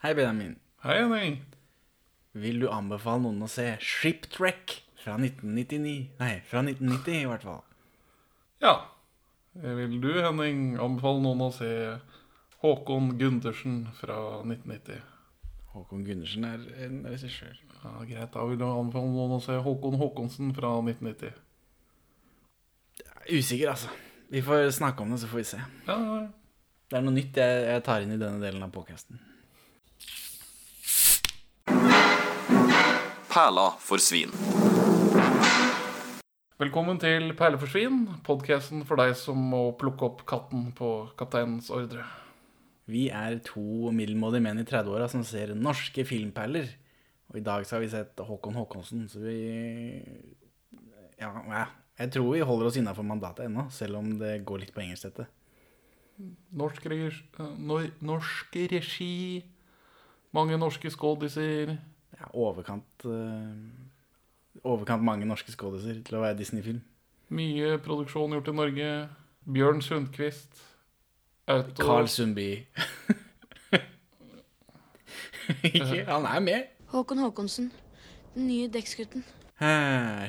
Hei, Benjamin. Hei, Henning. Vil du anbefale noen å se Shiptrek fra 1999? Nei, fra 1990 i hvert fall. Ja. Vil du, Henning, anbefale noen å se Håkon Gundersen fra 1990? Håkon Gundersen er en regissør. Ja, Greit, da vil du anbefale noen å se Håkon Håkonsen fra 1990. Usikker, altså. Vi får snakke om det, så får vi se. Ja, ja, ja. Det er noe nytt jeg, jeg tar inn i denne delen av podkasten. Perla for svin. Velkommen til Perler for svin, podkasten for deg som må plukke opp katten på kapteinens ordre. Vi er to middelmådige menn i 30-åra som ser norske filmperler. Og i dag så har vi sett Håkon Håkonsen, så vi Ja, ja. jeg tror vi holder oss innafor mandatet ennå, selv om det går litt på engelsk, dette. Norsk regi, eh, norsk regi mange norske skådiser. Ja, overkant eh, Overkant mange norske skådiser til å være Disney-film. Mye produksjon gjort i Norge. Bjørn Sundquist. Auto. Carl Sundby. Ikke, han er med. Håkon Håkonsen. Den nye dekksgutten.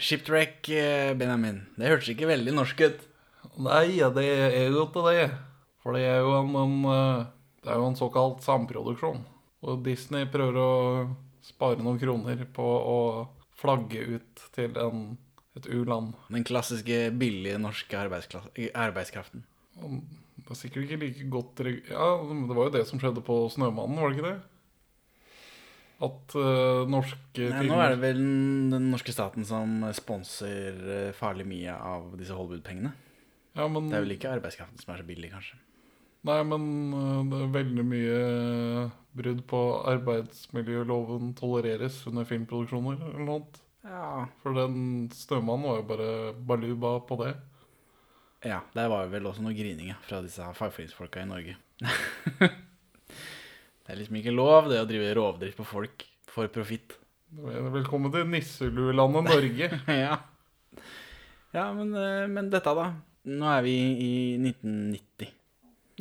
Shipwreck eh, Benjamin. Det hørtes ikke veldig norsk ut. Nei, ja, det er jo ikke det. For det er jo en, en, eh, det er jo en såkalt samproduksjon. Og Disney prøver å spare noen kroner på å flagge ut til en, et u-land. Den klassiske billige norske arbeidskraften. Det er sikkert ikke like godt Ja, det var jo det som skjedde på Snømannen, var det ikke det? At uh, norske Nei, nå er det vel den, den norske staten som sponser eh, farlig mye av disse Hollywood-pengene. ja, men, Det er vel ikke arbeidskraften som er så billig, kanskje. Nei, men eh, det er veldig mye brudd på arbeidsmiljøloven tolereres under filmproduksjoner eller noe. annet. Ja. For den Snømannen var jo bare baluba på det. ja, der var vel også noe grining fra disse fagforeningsfolka i Norge. det er liksom ikke lov det å drive rovdrift på folk for profitt. Velkommen til nisseluelandet Norge. ja. ja, men, eh, men dette, da. Nå er vi i 1990,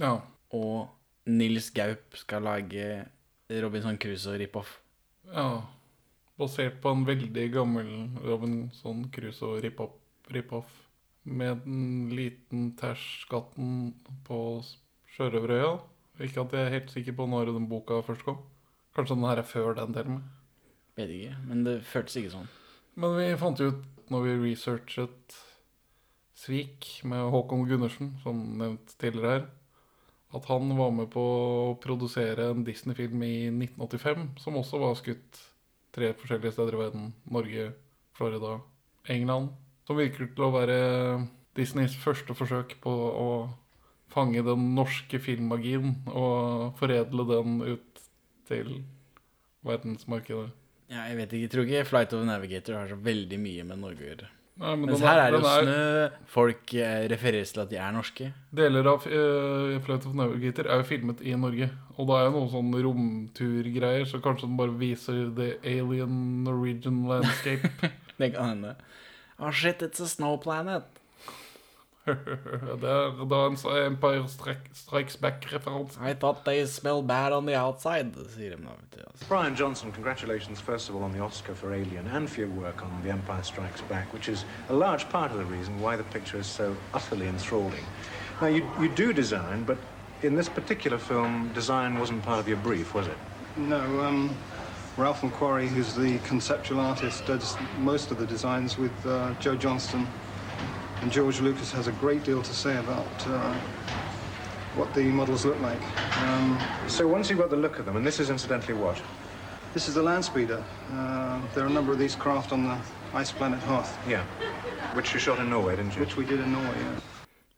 Ja. og Nils Gaup skal lage Robinson Crusoe rip-off. ja. Basert på en veldig gammel Robinson Crusoe rip-off. rip-off, Med den liten tæsj-skatten på Sjørøverøya. Ikke at jeg er helt sikker på når den boka først kom. Kanskje den her er før den til og med. Vet ikke, men det føltes ikke sånn. Men vi fant jo ut når vi researchet Svik med Håkon Gundersen, som nevnt tidligere her, at han var med på å produsere en Disney-film i 1985, som også var skutt tre forskjellige steder i verden. Norge, Florida, England. Som virker til å være Disneys første forsøk på å fange den norske filmmagien og foredle den ut til verdensmarkedet. Ja, jeg vet ikke, jeg tror ikke Flight of Navigator har så veldig mye med Norge å gjøre. Nei, men Mens den her er det jo den snø, folk eh, refereres til at de er norske. Deler av uh, Flight of Navigator er jo filmet i Norge. Og da er jo noen sånn romturgreier, så kanskje den bare viser the alien Norwegian landscape. Det kan hende. Oh shit, it's a snow planet. det er da en Empire Strikes Back-referanse. I thought they smell bad on the outside, sier de da. vet. Brian Johnson, congratulations first of all on the Oscar for Alien and for your work on The Empire Strikes Back, which is a large part of the reason why the picture is so utterly enthralling. Now, you, you do design, but in this particular film, design wasn't part of your brief, was it? No, um, Ralph McQuarrie, who's the conceptual artist, does most of the designs with uh, Joe Johnston. And George Lucas has a great deal to say about uh, what the models look like. Um, So once you've got the look of them, and this is incidentally what? this is the land speeder. Uh, there are a number of these craft on the ice planet Hoth, Yeah. Which you shot in Norway, didn't you? which we did in Norway. yeah.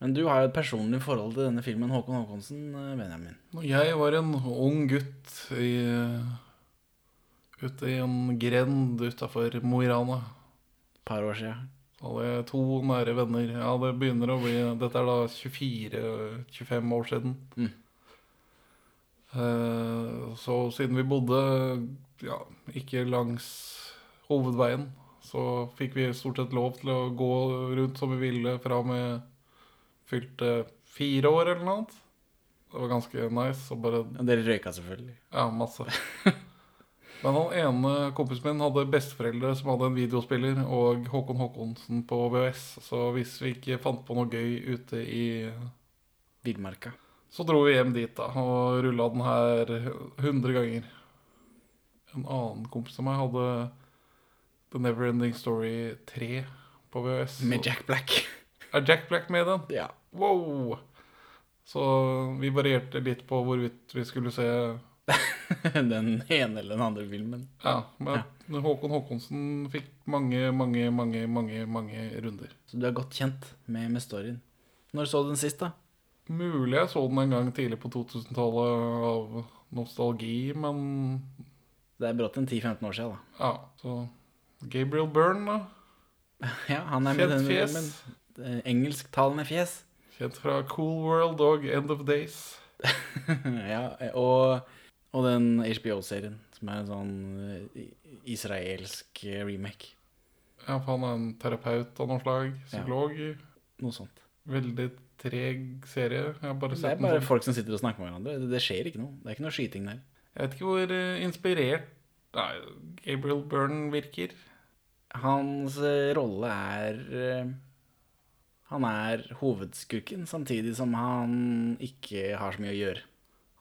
Men du har jo et personlig forhold til denne filmen, Håkon Håkonsen, eh, Benjamin. Jeg var en ung gutt i, ute i en grend utafor Mo i Rana, Et par år siden. Hadde to nære venner. Ja, det begynner å bli Dette er da 24-25 år siden. Mm. Eh, Så siden vi bodde ja, ikke langs hovedveien, så fikk vi stort sett lov til å gå rundt som vi ville fra vi fylte fire år eller noe annet. Det var ganske nice. Og bare dere røyka selvfølgelig. Ja, masse. Men han ene kompisen min hadde besteforeldre som hadde en videospiller, og Håkon Håkonsen på VHS. Så hvis vi ikke fant på noe gøy ute i Villmarka. Så dro vi hjem dit da, og rulla den her 100 ganger. En annen kompis av meg hadde The Neverending Story 3 på VHS. Med Jack Black. Er Jack Black med i den? ja. Wow! Så vi varierte litt på hvorvidt vi skulle se Den ene eller den andre filmen. Ja, men Håkon Håkonsen fikk mange, mange, mange, mange mange runder. Så du er godt kjent med, med storyen. Når så du den sist, da? Mulig jeg så den en gang tidlig på 2000-tallet av nostalgi, men Det er brått en 10-15 år siden, da. ja, så Gabriel Byrne, da. Ja, han er med Kjent den fjes. filmen. Eh, Engelsktalende fjes. Kjent fra Cool World og End of Days. ja, og, og den HBO-serien, som er en sånn eh, israelsk eh, remake. Ja, for han er en terapeut av noe slag. Psykolog. Noe sånt. Veldig treg serie. Det er bare sånn. folk som sitter og snakker med hverandre. Det, det skjer ikke noe. Det er ikke noe skyting der. Jeg vet ikke hvor eh, inspirert Nei, Gabriel Byrne virker. Hans rolle er Han er hovedskurken, samtidig som han ikke har så mye å gjøre.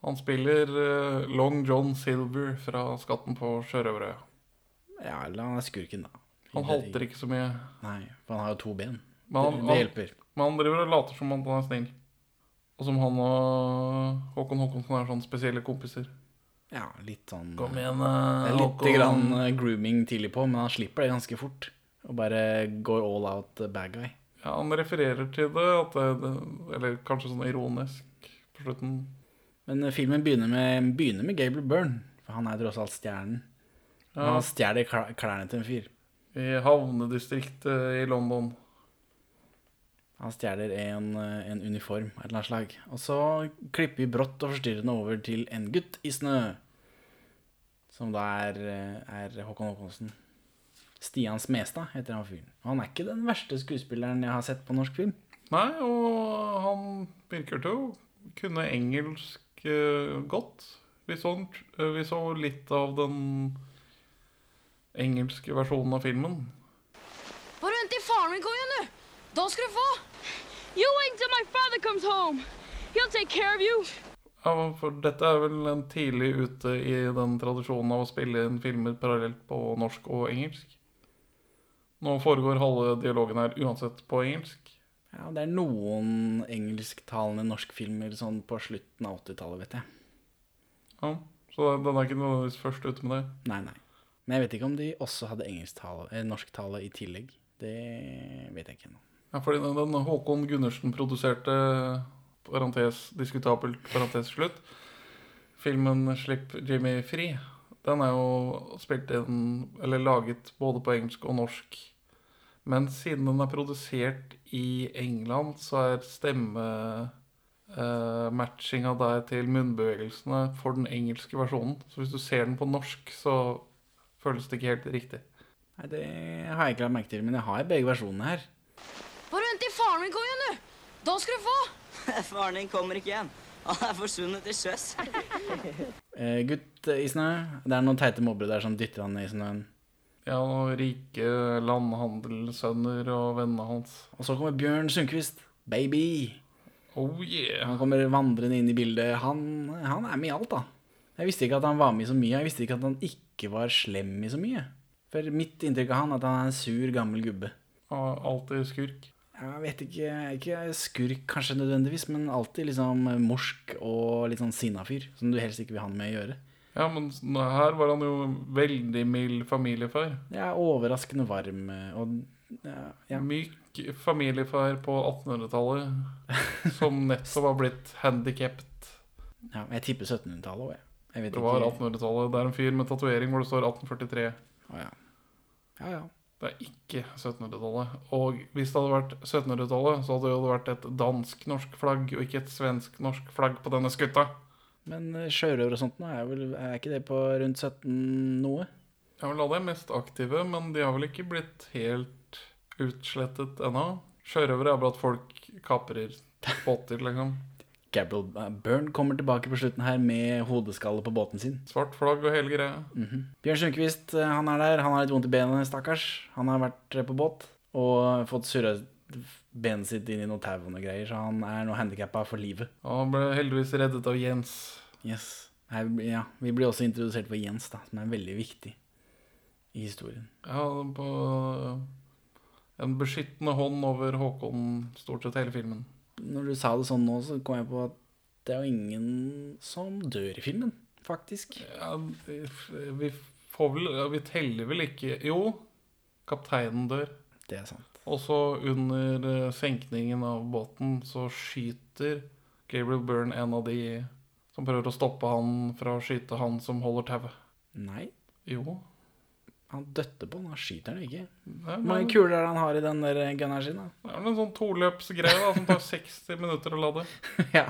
Han spiller eh, Long John Silver fra Skatten på Sjørøverøya'. Ja, eller han er skurken, da. Han halter ikke så mye. Nei, for han har jo to ben. Men han, det, hjelper. men han driver og later som om han er snill. Og som han og Håkon Håkonsen er sånn spesielle kompiser. Ja, litt sånn Kom igjen, Det eh, er litt grann eh, grooming tidlig på, men han slipper det ganske fort. Og bare går all out eh, bad guy. Ja, han refererer til det, det Eller kanskje sånn ironisk på slutten. Men eh, filmen begynner med, begynner med Gabriel Byrne, for han er tross alt stjernen. Ja, Han stjeler klærne til en fyr. I havnedistriktet i London. Han stjeler en, eh, en uniform av et eller annet slag. Og så klipper vi brått og forstyrrende over til en gutt i snø. Som da er, eh, er Håkon Håkonsen. Stian Smestad heter han fyren. Han er ikke den verste skuespilleren jeg har sett på norsk film. Nei, og han virker til å kunne engelsk eh, godt. Vi så, eh, vi så litt av den engelske versjonen av filmen. Bare vent til faren min kommer igjen, du! Da skal du få! You wait till my father comes home. He'll take care of you. Ja, for dette er vel en tidlig ute i den tradisjonen av å spille inn filmer parallelt på norsk og engelsk. Nå foregår halve dialogen her uansett på engelsk. Ja, det er noen engelsktalende norskfilmer sånn på slutten av 80-tallet, vet jeg. Ja, så den er ikke nødvendigvis først ute med det. Nei, nei. Men jeg vet ikke om de også hadde eh, norsktale i tillegg. Det vet jeg ikke ennå. Ja, fordi den, den Håkon Gundersen produserte parentes, diskutabelt parentes slutt Filmen 'Slipp Jimmy fri' Den er jo spilt inn Eller laget både på engelsk og norsk Men siden den er produsert i England Så er stemme uh, Matchinga der til munnbevegelsene For den engelske versjonen Så hvis du ser den på norsk Så føles det ikke helt riktig Nei, Det har jeg ikke lagt merke til, men jeg har begge versjonene her. Bare vent til faren min kommer igjen, du! Da skal du få! Faren din kommer ikke igjen. Han er forsvunnet til sjøs. uh, gutt i snø. Det er noen teite mobbere der som dytter han i snøen. Ja, og rike landhandelssønner og vennene hans Og så kommer Bjørn Sundquist. Baby! Oh yeah Han kommer vandrende inn i bildet. Han, han er med i alt, da. Jeg visste ikke at han var med i så mye. Jeg visste ikke at han ikke var slem i så mye. For mitt inntrykk av han er at han er en sur, gammel gubbe. Og alltid skurk. Jeg vet ikke, ikke skurk kanskje nødvendigvis, men alltid liksom morsk og litt sånn sinna fyr. Som du helst ikke vil ha noe med å gjøre. Ja, men her var han jo veldig mild familiefar. Er overraskende varm og ja, ja. Myk familiefar på 1800-tallet. Som nettopp har blitt handikappet. ja Jeg tipper 1700-tallet òg, jeg. jeg. vet Det var 1800-tallet. Det er en fyr med tatovering hvor det står 1843. Å, ja. ja, ja. Det er ikke 1700-tallet. Og hvis det hadde vært 1700-tallet, så hadde det jo vært et dansk-norsk flagg, og ikke et svensk-norsk flagg på denne skutta. Men eh, sjørøver og sånt nå, er, vel, er ikke det på rundt 17 noe? Ja, vel, alle er mest aktive, men de har vel ikke blitt helt utslettet ennå. Sjørøvere er bare at folk kaprer båter, liksom. Gabriel Byrne kommer tilbake på slutten her med hodeskalle på båten sin. Svart flagg og hele greia. Bjørn Sundquist eh, han er der. Han har litt vondt i benet, stakkars. Han har vært eh, på båt og fått surra benet sitt inn i noe tau og noe greier, så han er nå handikappa for livet. Og Han ble heldigvis reddet av Jens. Yes. Her, ja, vi blir også introdusert for Jens, da, som er veldig viktig i historien. Ja, på en beskyttende hånd over Håkon stort sett hele filmen. Når du sa det sånn nå, så kom jeg på at det er jo ingen som dør i filmen, faktisk. Ja, vi, får vel Vi teller vel ikke Jo, kapteinen dør. Det er sant. Og så under eh, senkningen av båten så skyter Gabriel Byrne en av de som prøver å stoppe han fra å skyte han som holder tauet. Nei, Jo. han døtter på den. Han skyter den ikke. Hvor mange kuler er det han har i den der gunneren sin, da? det er en sånn toløpsgreie da, som tar 60 minutter å lade. ja.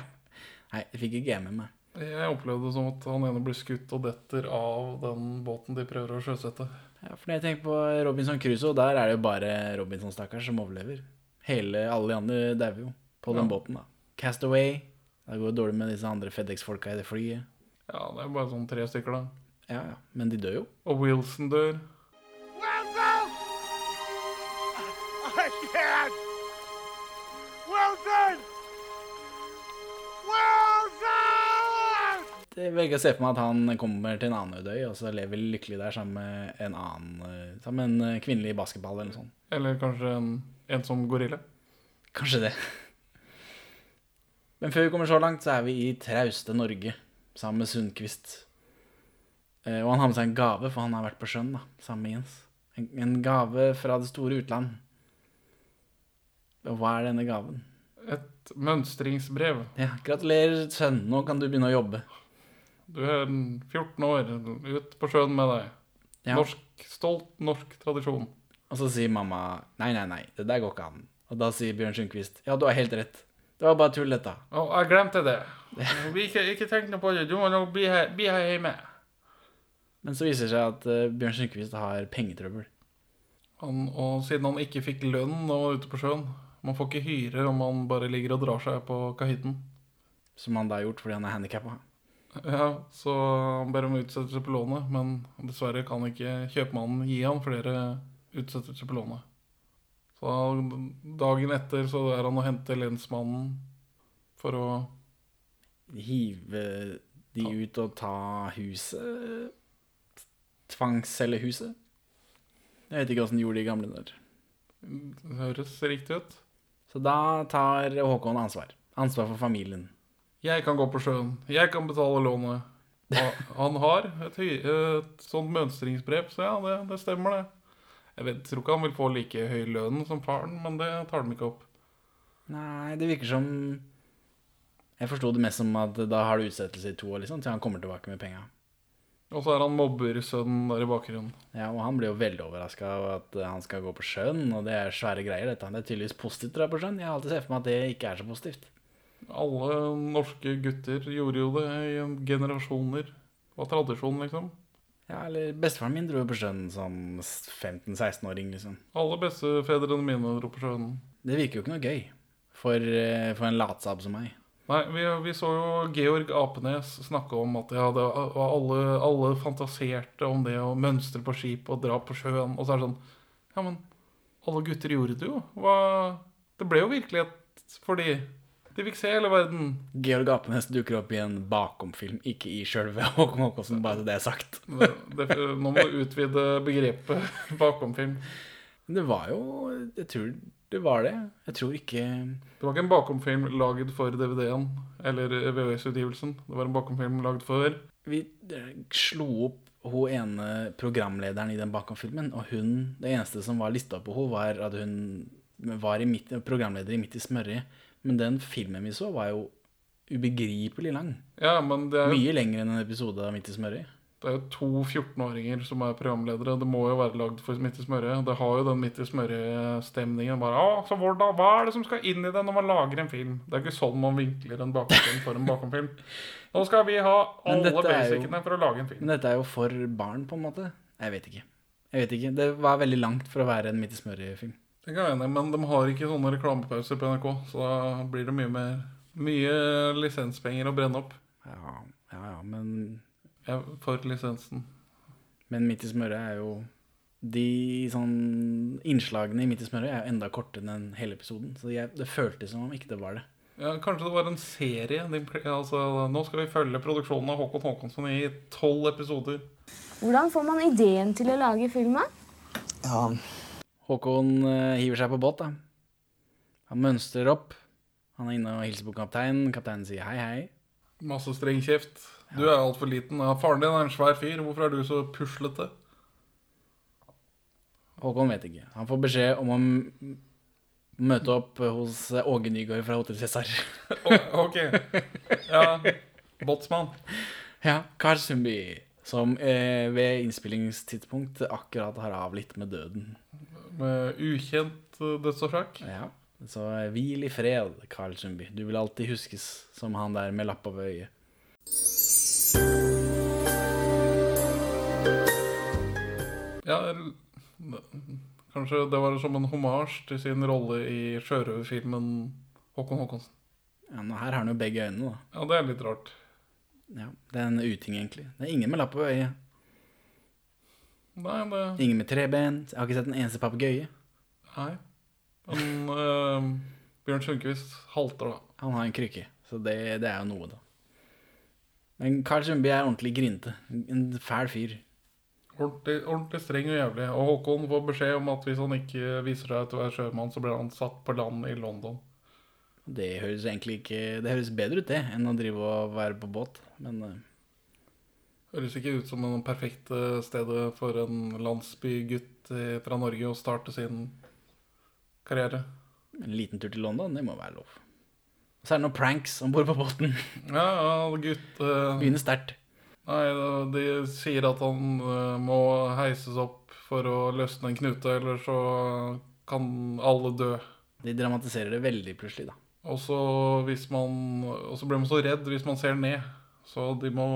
Nei, det fikk ikke game med meg. Jeg opplevde det som at han ene blir skutt og detter av den båten de prøver å sjøsette. Ja, for når jeg tenker på Robinson Crusoe, der er det jo bare Robinson, stakkars, som overlever. Hele, alle de andre dauer jo på den Ja. båten, da. Castaway. Det går dårlig med disse andre FedEx-folka i det flyet. Ja, det er bare sånn tre stykker, da. Ja, ja. Men de dør jo. Og Wilson dør. Wilson! I can't! Wilson! Det velger å se for meg at han kommer til en annen øde og så lever lykkelig der sammen med en annen eh, Sammen med en kvinnelig basketball eller noe sånt. Eller kanskje en, ensom gorilla. Kanskje det. Men før vi kommer så langt, så er vi i trauste Norge sammen med Sundquist. Eh, Og han har med seg en gave, for han har vært på sjøen da, sammen med Jens. En, en gave fra det store utland. Og hva er denne gaven? Et mønstringsbrev. Ja, Gratulerer, sønn. Nå kan du begynne å jobbe. Du er 14 år, ut på sjøen med deg. Ja. Norsk, stolt norsk tradisjon. Og så sier mamma nei, nei, nei, det der går ikke an. Og da sier Bjørn Sundquist ja, du har helt rett. Det var bare tullete. Å, jeg glemte det. Vi ikke, ikke tenk noe på det. Du må nå bli her, bli her hjemme. Men så viser det seg at eh, Bjørn Sundquist har pengetrøbbel. Han, og siden han ikke fikk lønn og var ute på sjøen Man får ikke hyre om han bare ligger og drar seg på kahytten. Som han da har gjort fordi han er handikappa. Ja, så han ber om utsettelse på lånet, men dessverre kan ikke kjøpmannen gi han flere utsettelser på lånet. Så dagen etter så er han og henter lensmannen for å Hive de ut og ta huset? Tvangsselge huset? Jeg vet ikke åssen de gjorde det i gamle dager. Det høres riktig ut. Så da tar Håkon ansvar. Ansvar for familien. Jeg kan gå på sjøen. Jeg kan betale lånet. Han har et, et sånt mønstringsbrev, så ja, det, det stemmer, det. Jeg vet, tror ikke han vil få like høy lønn som faren, men det tar de ikke opp. Nei, det virker som Jeg forsto det mest som at da har du utsettelse i to år, liksom, til han kommer tilbake med penga. Og så er han mobbersønnen der i bakgrunnen. Ja, og han blir jo veldig overraska over at han skal gå på sjøen, og det er svære greier, dette. Det er tydeligvis positivt å dra på sjøen. Jeg har alltid sett for meg at det ikke er så positivt. Alle norske gutter gjorde jo det i generasjoner. Det var tradisjon, liksom. Ja, eller bestefaren min dro på sjøen som 15-16-åring, liksom. Alle bestefedrene mine dro på sjøen. Det virker jo ikke noe gøy for, eh, for en latsabb som meg. Nei, vi, vi så jo Georg Apenes snakke om at ja, det, var alle, alle fantaserte om det å mønstre på skip og dra på sjøen. Og så er det sånn Ja, men alle gutter gjorde det jo. Hva, det ble jo virkelighet for de. De fikk se hele verden. Georg Apenes dukker opp i en bakomfilm, ikke i sjølve Håkon Håkonsen, bare så det er sagt. Det, det, nå må du utvide begrepet bakomfilm. Det var jo Jeg tror det var det. Jeg tror ikke Det var ikke en bakomfilm laget for DVD-en eller VHS-utgivelsen. Det var en bakomfilm laget for Vi eh, slo opp hun ene programlederen i den bakomfilmen, og hun Det eneste som var lista på henne, var at hun var i midt, programleder i Midt i smørjet. Men den filmen vi så, var jo ubegripelig lang. Ja, men det er, jo- Mye lenger enn en episode av Midt i smørjet. det er jo to 14-åringer som er programledere. Det må jo være lagd for Midt i smørjet. Det har jo den Midt i smørjet-stemningen. Bare, «Å, så hvordan, Hva er det som skal inn i det når man lager en film? Det er ikke sånn man vinkler en bakomfilm for en bakomfilm. Nå skal vi ha Men alle dette er jo- basicene for å lage en film. Men dette er jo for barn, på en måte. Jeg vet ikke. Jeg vet ikke. Det var veldig langt for å være en Midt i smørjet-film. Det kan jeg enig men de har ikke sånne reklamepauser på NRK, så da blir det mye mer Mye lisenspenger å brenne opp. Ja, ja, ja, men, Jeg er for lisensen. men Midt i smøret er jo De sånn innslagene i Midt i smøret er jo enda kortere enn hele episoden. Så jeg, det føltes som om ikke det var det. Ja, kanskje det var en serie. De, altså, nå skal vi følge produksjonen av Håkon Håkonsson i tolv episoder. Hvordan får man ideen til å lage filmen? Håkon eh, hiver seg på båt, da. Han mønstrer opp. Han er inne og hilser på kapteinen. Kapteinen sier hei, hei. Masse streng kjeft. Du er altfor liten. Ja, faren din er en svær fyr. Hvorfor er du så puslete? Håkon vet ikke. Han får beskjed om å møte opp hos eh, Åge Nygaard fra Hotell Cæsar. Ok. Ja. Båtsmann. Ja, Karl Sundby, som eh, ved innspillingstidspunkt akkurat har avlitt med døden. Med ukjent eh, dødsårsak. Ja, så hvil i fred, Carl Sundby. Du vil alltid huskes som han der med lappa ved øyet. Ja, kanskje det var som en homasj til sin rolle i sjørøverfilmen Håkon Håkonsen. Ja, nå her har han jo begge øynene, da. Ja, det er litt rart. Ja, det er en uting, egentlig. Det er ingen med lappa ved øyet. Nei, det Ingen med treben. Jeg har ikke sett en eneste papegøye. Nei. Men eh, Bjørn Sundquist halter, da. Han har en krykke, så det, det er jo noe, da. Men Carl Sundby er ordentlig grinte. En fæl fyr. Ordentlig, ordentlig streng og jævlig. Og Håkon får beskjed om at hvis han ikke viser seg til å være sjømann, så blir han satt på land i London. Det høres egentlig ikke Det høres bedre ut, det, enn å drive og være på båt. Men eh, Høres ikke ut som en perfekte stedet for en landsbygutt eh, fra Norge å starte sin karriere. en liten tur til London, det må være lov. Og så er det noen pranks om bord på båten. Ja, ja, gutt uh, Begynner sterkt. Nei, de sier at han uh, må heises opp for å løsne en knute, eller så kan alle dø. De dramatiserer det veldig plutselig, da. Og så blir man så redd hvis man ser ned. Så de må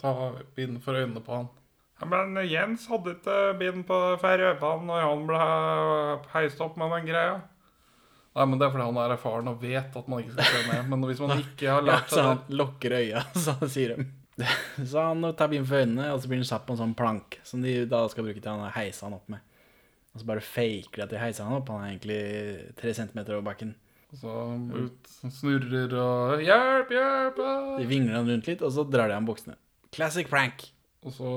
ta bind for øynene på han. Ja, men Jens hadde ikke bind på øynene når han ble heist opp med den greia. Nei, men det er fordi han er erfaren og vet at man ikke skal se ned. Men hvis man ikke har Ja, så han det lukker øya, så sier de. Så han tar bind for øynene, og så blir han satt på en sånn plank som de da skal bruke til å heise han opp med. Og så bare faker de at de heiser han opp. Han er egentlig tre centimeter over bakken. Så ut snurrer og Hjelp, hjelp! hjelp!» De vingler han rundt litt, og så drar de av buksene. Classic prank. Og så,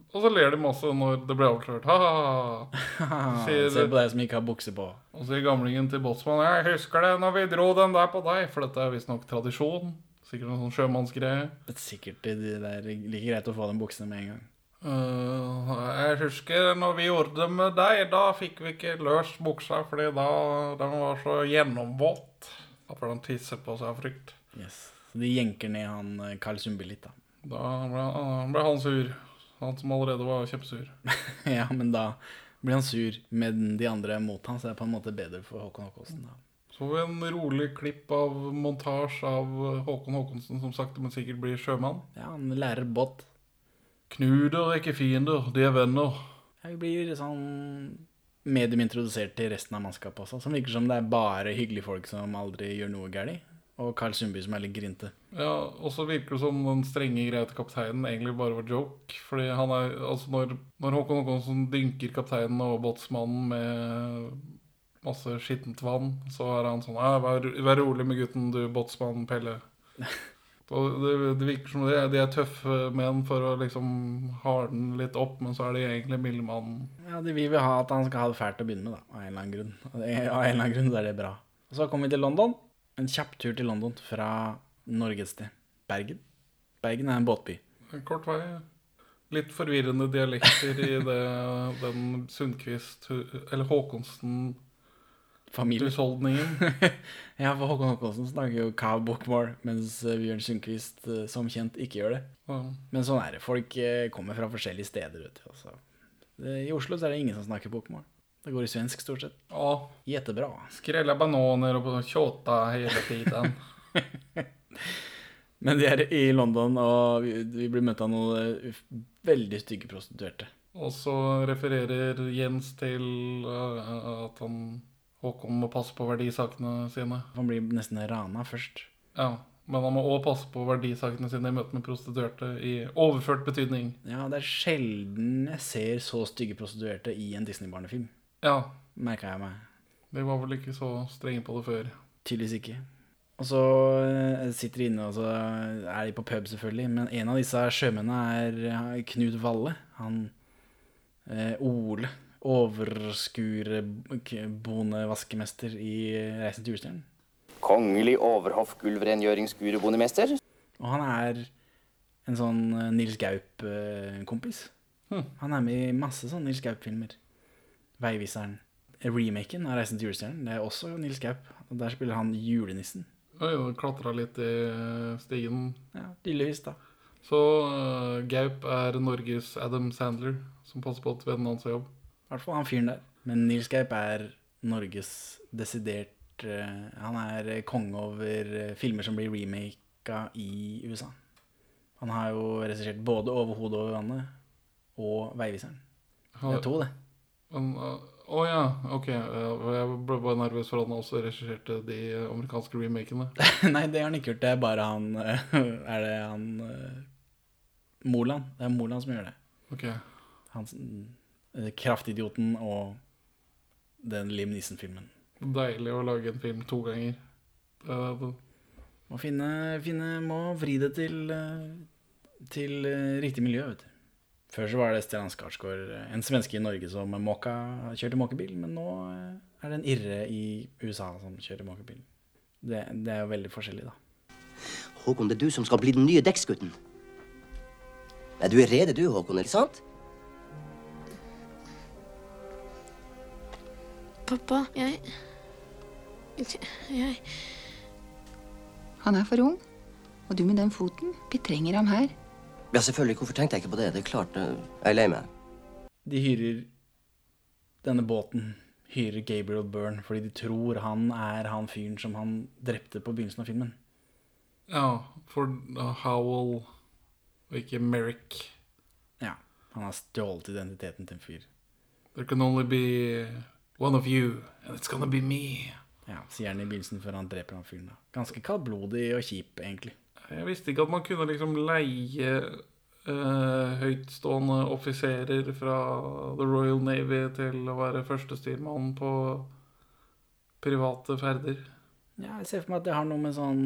og så ler de masse når det blir avslørt. Ha, ha, ha! Se på deg som ikke har bukse på. Og så sier gamlingen til båtsmannen Jeg husker det når vi dro den der på deg, for dette er visstnok tradisjon. Sikkert noen sånn sjømannsgreie. Det er sikkert det er like greit å få den buksene med en gang. «Øh, jeg husker når vi gjorde det med deg, da fikk vi ikke løst buksa, fordi da den var så gjennomvåt. Da får tisser tisse på seg av frykt. Yes. Så de jenker ned han eh, Carl Sundby litt, da. Da ble, han- ble han sur. Han som allerede var kjempesur. ja, men da blir han sur med de andre mot han, så det er på en måte bedre for Håkon Håkonsen. da. Så får vi en rolig klipp av montasje av Håkon Håkonsen som sakte, men sikkert blir sjømann. Ja, han lærer båt. Knuder er ikke fiender, de er venner. Jeg blir sånn medium introdusert til resten av mannskapet også, som virker som det er bare hyggelige folk som aldri gjør noe galt. Og Karl Sundby som er litt grinte. Ja, Og så virker det som den strenge greia til kapteinen egentlig bare var joke. Fordi han er, altså når, når Håkon Håkonsen dynker kapteinen og båtsmannen med masse skittent vann, så er han sånn «Ja, vær, vær rolig med gutten, du båtsmann Pelle. Og det, det virker som de, er- de er tøffe menn for å liksom hardne litt opp, men så er de egentlig mildmannen. mann. Ja, De vil vel ha at han skal ha det fælt å begynne med, da, av en eller annen grunn. Av en eller annen grunn så er det bra. Og så kommer vi til London. En kjapp tur til London fra Norge et sted. Bergen. Bergen er en båtby. En kort vei. Litt forvirrende dialekter i det, den Sundquist, eller Håkonsen Familie. husholdningen. Ja, for Håkon Håkonsen snakker jo Cow Bookmore, mens eh, Bjørn Sundquist eh, som kjent ikke gjør det. Ja. Men sånn er det. Folk eh, kommer fra forskjellige steder. Vet du, altså. I Oslo så er det ingen som snakker bokmål. Det går i svensk stort sett. Ja, Jättebra. Skrella bananer og tjåta hele tiden. Men de er i London, og vi, blir møtt av noen veldig stygge prostituerte. Og så refererer Jens til at han, Håkon må passe på verdisakene sine. Han blir nesten rana først. Ja, Men han må òg passe på verdisakene sine i møte med prostituerte i overført betydning. Ja, det er sjelden jeg ser så stygge prostituerte i en Disney-barnefilm. Ja, Merka jeg meg. de var vel ikke så strenge på det før. Tydeligvis ikke. Og så eh, sitter de inne, og så er de på pub, selvfølgelig. Men en av disse sjømennene er Knut Valle. Han eh, Ole. Overskurebondevaskemester i Reisen til julestjernen. Kongelig overhoff gulvrengjøringsgurubondemester. Og han er en sånn eh, Nils Gaup-kompis. Han er med i masse sånne Nils Gaup-filmer. 'Veiviseren'. Remaken av 'Reisen til julestjernen' det er også Nils Gaup. Og der spiller han julenissen. Oi, og klatra litt i eh, stigen. Ja, Tydeligvis, da. Så uh, Gaup er Norges Adam Sandler, som passer på at vennen hans har jobb. I hvert fall han fyren der. Men Nils Gaup er Norges desidert eh, Han er eh, konge over eh, filmer som blir remaka i USA. Han har jo regissert både 'Over hodet over vannet' og 'Veiviseren'. Det er to, det. Å ja, ok. Jeg ble bare nervøs for at han også regisserte de amerikanske remakene. Nei, det har han ikke gjort. Det er bare han Er det han Moland? Det er Moland som gjør det. Ok. Han eh, Kraftidioten og den Liam Neeson-filmen. Deilig å lage en film to ganger. Må finne, finne Må vri det til eh, Til eh, riktig miljø, vet du. Før så var det Stellan Skarsgård, eh, en svenske i Norge som måka, kjørte måkebil, men nå eh, er det en irre i USA som kjører måkebil. Det, det er jo veldig forskjellig, da. Håkon, det er du som skal bli den nye dekksgutten. Du er rede du, Håkon, ikke sant? Pappa, jeg Jeg Han er for ung. Og du med den foten. Vi trenger ham her. Ja, selvfølgelig. Hvorfor tenkte jeg ikke på det? Det klarte eh, jeg er lei meg. De hyrer denne båten, hyrer Gabriel Byrne, fordi de tror han er han fyren som han drepte på begynnelsen av filmen. ja, for uh, Howell og ikke Merrick. Ja, han har stjålet identiteten til en fyr. There can only be one of you, and it's gonna be me. Ja, sier han i begynnelsen før han dreper han fyren. Ganske kaldblodig og kjip, egentlig. Jeg visste ikke at man kunne liksom leie uh, høytstående offiserer fra The Royal Navy til å være førstestyrmann på private ferder. Ja, jeg ser for meg at det har noe med sånn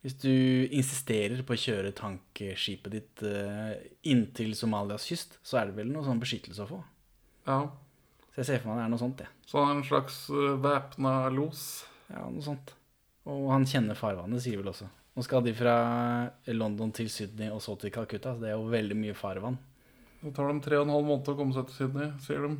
Hvis du insisterer på å kjøre tankskipet ditt uh, inntil Somalias kyst, så er det vel noe sånn beskyttelse å få. Ja. Så jeg ser for meg det er noe sånt, Ja. Så han er en slags uh, væpna los. Ja, noe sånt. Og han kjenner farvannet, sier vel også. Nå skal de fra London til Sydney og så til Calcutta, så det er jo veldig mye farvann. Det tar dem tre og en halv måned å komme seg til Sydney, sier de.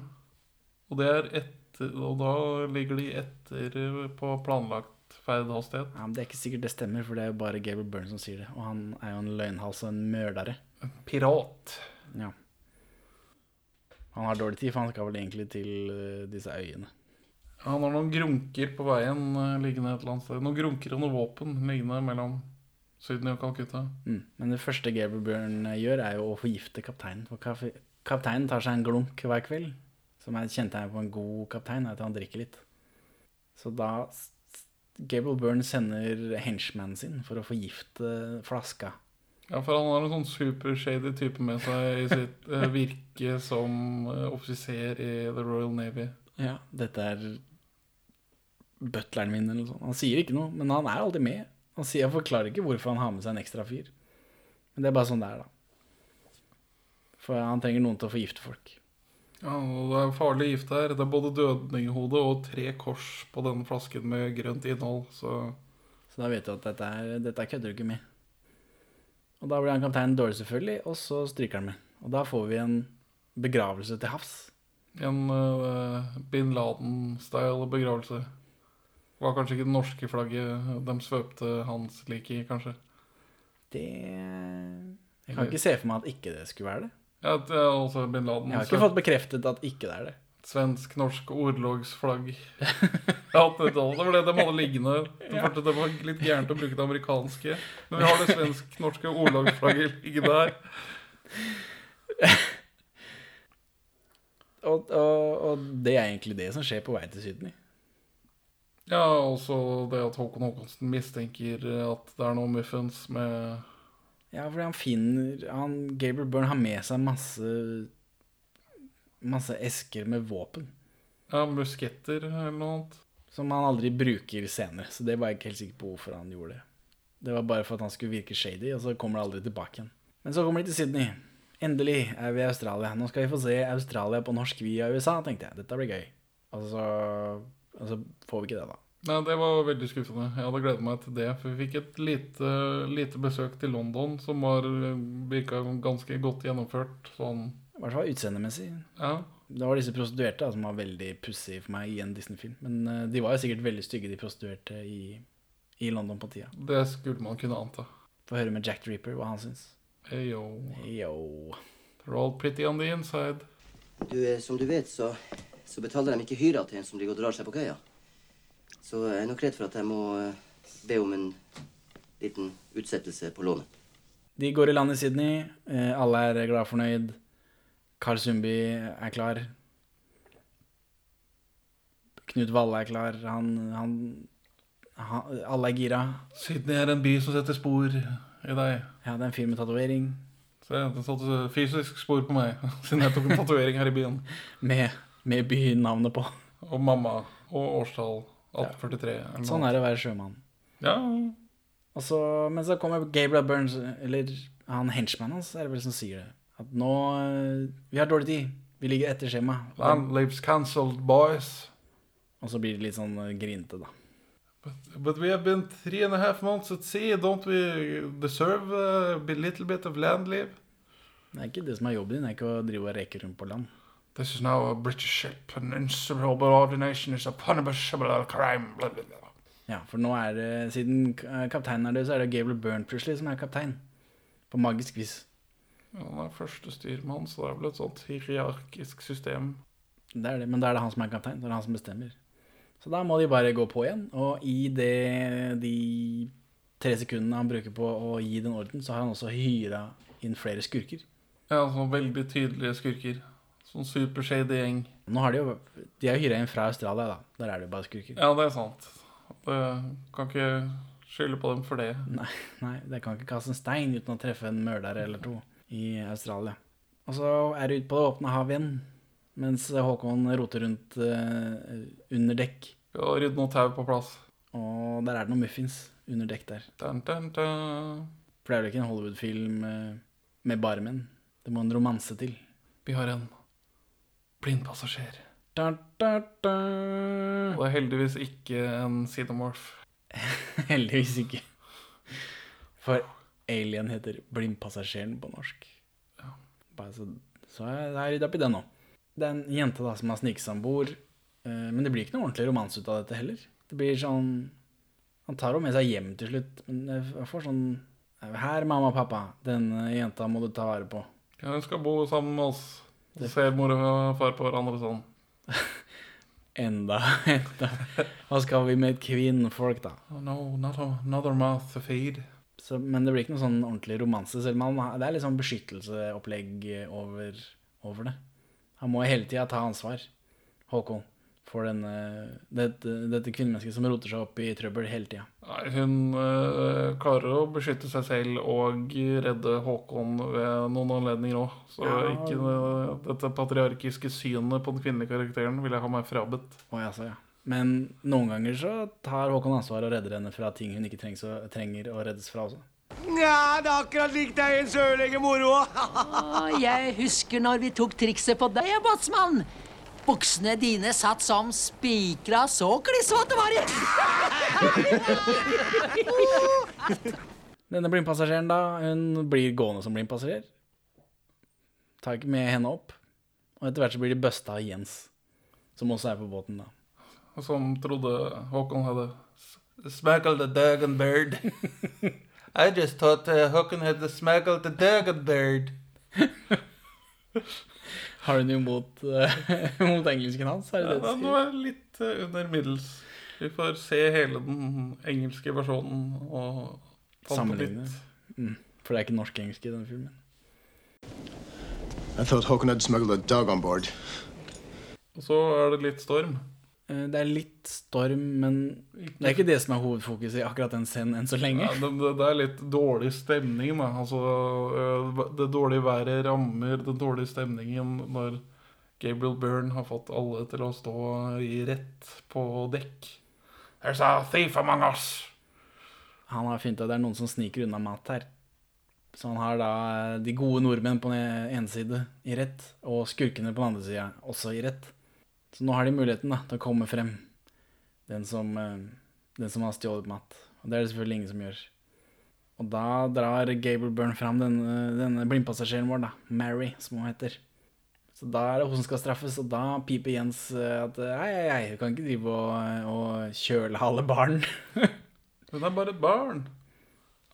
Og, det er etter, og da ligger de etter eh, på planlagt ferdhastighet. Ja, men Det er ikke sikkert det stemmer, for det er jo bare Gabriel Byrne som sier det. Og han er jo en løgnhals og en mørdere. Pirat. Ja. Han har dårlig tid, for han skal vel egentlig til eh, disse øyene. Han har noen grunker på veien eh, liggende et eller annet sted. Noen grunker og noe våpen liggende mellom Sydney og Calcutta. Mm. Men det første Gabriel Byrne gjør, er jo å forgifte kapteinen. For kapteinen tar seg en glunk hver kveld. Som er et kjennetegn på en god kaptein, er at han drikker litt. Så da Gabriel Byrne sender henchmanen sin for å forgifte flaska. Ja, for han har en sånn super-shady type med seg i sitt uh, virke som uh, offiser i The Royal Navy. Ja, dette er butleren min, eller noe sånt. Han sier ikke noe, men han er alltid med. Han sier, jeg forklarer ikke hvorfor han har med seg en ekstra fyr. Men det er bare sånn det er, da. For han trenger noen til å forgifte folk. Ja, og det er farlig gift her. Det er både dødninghode og tre kors på denne flasken med grønt innhold, så Så da vet du at dette, er, dette kødder du ikke med. Og da blir han kapteinen dårlig, selvfølgelig, og så stryker han med. Og da får vi en begravelse til havs. En uh, bin Laden-style begravelse. Det Var kanskje ikke det norske flagget de svøpte hans lik i, kanskje. Det Jeg kan ikke se for meg at ikke det skulle være det. Ja, det er også bin Laden. Jeg har ikke fått bekreftet at ikke det er det. Svensk-norsk. Ja, det, det var det de hadde liggende. Det, var, litt gærent å bruke det amerikanske. Men vi har det «svensk-norske-ordlogsflagget» liggende her. Og, og, og det er egentlig det som skjer på vei til Sydney. Ja, også det at Håkon Håkonsen mistenker at det er noe muffens med Ja, fordi han finner han, Gabriel Byrne har med seg masse Masse esker med våpen. Ja, musketter eller noe annet. Som han aldri bruker senere. Så det var jeg ikke helt sikker på hvorfor han gjorde det. Det var bare for at han skulle virke shady, og så kommer det aldri tilbake igjen. Men så kommer de til Sydney. Endelig er vi i Australia. Nå skal vi få se Australia på norsk via USA, tenkte jeg. Dette blir gøy. Og så, og så får vi ikke det, da. Nei, det var veldig skuffende. Jeg hadde gledet meg til det. For vi fikk et lite, lite besøk til London som var virka ganske godt gjennomført. Sånn I hvert fall utseendemessig. Ja. Det var disse prostituerte da, som var veldig pussige for meg i en Disney-film. Men eh, de var jo sikkert veldig stygge, de prostituerte i, i London på tida. Det skulle man kunne anta. Få høre med Jack the Ripper hva han syns. Heyo. Heyo. They're all pretty on the inside. Du, eh, som du vet, så, så betaler de ikke hyra til en som ligger og drar seg på køya. Så jeg er nok redd for at jeg må eh, be om en liten utsettelse på lånet. De går i land i Sydney. eh, Alle er glad fornøyd. Carl Sundby er klar. Knut Valle er klar. Han, han, han Alle er gira. Sydney er en by som setter spor i deg. Ja, det er en fyr med tatovering. Se, det satte fysisk spor på meg siden jeg tok en tatovering her i byen. Med, med bynavnet på. Og mamma. Og årstall. 1843. Ja. Sånn er det å være sjømann. Ja. Så, men så kommer Gabriel Burns, eller han henchmannen hans, er det vel som sier det. At nå eh, Vi har dårlig tid. Vi ligger etter skjema. Landlivs cancelled, boys. Og så blir det litt sånn grinte, da. But we have been three and a half months at sea. Don't we deserve a little bit of land leave? Det er ikke det som er jobben din, det er ikke å drive og reke rundt på land. This is now a British ship, and insubordination is a punishable crime. Blah, blah, blah. Ja, for nå er det, siden eh, kapteinen er død, så er det Gabriel Byrne plutselig som er kaptein. På magisk vis. Ja, Han er første styrmann, så det er vel et sånt hierarkisk system. Det er det, men da er det han som er kaptein. Det er han som bestemmer. Så da må de bare gå på igjen, og i det, de tre sekundene han bruker på å gi den orden, så har han også hyra inn flere skurker. Ja, sånn veldig tydelige skurker. Sånn supershady gjeng. Nå har de jo De er hyra inn fra Australia, da. Der er det jo bare skurker. Ja, det er sant. Det kan ikke skylde på dem for det. Nei, nei, det kan ikke kaste en stein uten å treffe en mørder eller to i Australia. Og så er det ute på det åpne hav igjen, mens Håkon roter rundt eh, under dekk. Og rydde noe tau på plass. Og der er det noen muffins under dekk der. Dun, dun, dun. For det er vel ikke en Hollywood-film eh, med bare menn. Det må en romanse til. Vi har en blindpassasjer. Da, da, da. Og det er heldigvis ikke en xenomorph. Heldigvis ikke. For Alien heter Blindpassasjeren på norsk. Bare så, så jeg jeg rydda opp i det nå. Det er en jente da som har sniket seg om bord. eh, Men det blir ikke noe ordentlig romanse ut av dette heller. Det blir sånn Han tar henne med seg hjem til slutt, men jeg får sånn Her, mamma og pappa, denne jenta må du ta vare på. Ja, hun skal bo sammen med oss. Se mor og far på hverandre sånn. Enda, enda. Hva skal vi med kvinnfolk, da? Oh no, not another mouth to feed. Så, men det blir ikke noe sånn ordentlig romanse. Selv om han, det er litt sånn beskyttelseopplegg over, over det. Han må hele tida ta ansvar, Håkon, for denne, dette, dette kvinnemennesket som roter seg opp i trøbbel hele tida. Hun øh, klarer å beskytte seg selv og redde Håkon ved noen anledninger òg. Så Ja. ikke øh, dette patriarkiske synet på den kvinnelige karakteren vil jeg ha meg frabedt. Ja, så, ja. Men noen ganger så tar Håkon ansvar og redder henne fra ting hun ikke trengs å, trenger å reddes fra også. Ja, det er akkurat lik deg en søling moro. Jeg husker når vi tok trikset på deg, båtsmann. Buksene dine satt som spikra, så klissvåte var de. Denne blindpassasjeren, da, hun blir gående som blindpassasjer. Tar ikke med henne opp. Og etter hvert så blir de busta av Jens, som også er på båten, da. Som trodde Håkon hadde s- smuggled a and bird. I just thought uh, Håkon hadde smuggled a dragon bird. Har du noe mot, eh, mot engelsken hans? Er det Ja, det den er var litt uh, under middels. Vi får se hele den engelske versjonen og Sammenligne. Mm. For det er ikke norsk-engelsk i denne filmen. I thought Håkon had smuggled a dog on board. Og så er det litt storm. Eh, Det er litt storm, men det er ikke det som er hovedfokuset i akkurat den scenen enn så lenge. Ja, det, det, er litt dårlig stemning, da. Altså, øh, det dårlige været rammer den dårlige stemningen når Gabriel Byrne har fått alle til å stå i rett på dekk. There's a thief among us. Han har funnet at det er noen som sniker unna mat her. Så han har da eh, de gode nordmenn på den ene side i rett, og skurkene på den andre sida også i rett. Så nå har de muligheten da, til å komme frem, den som, eh, den som har stjålet mat. Og det er det selvfølgelig ingen som gjør. Og da drar Gable Byrne fram denne, denne blindpassasjeren vår, da, Mary, som hun heter. Så da er det hun som skal straffes, og da piper Jens eh, at ei, ei, ei, hun kan ikke drive og, og alle barn. Hun er bare et barn.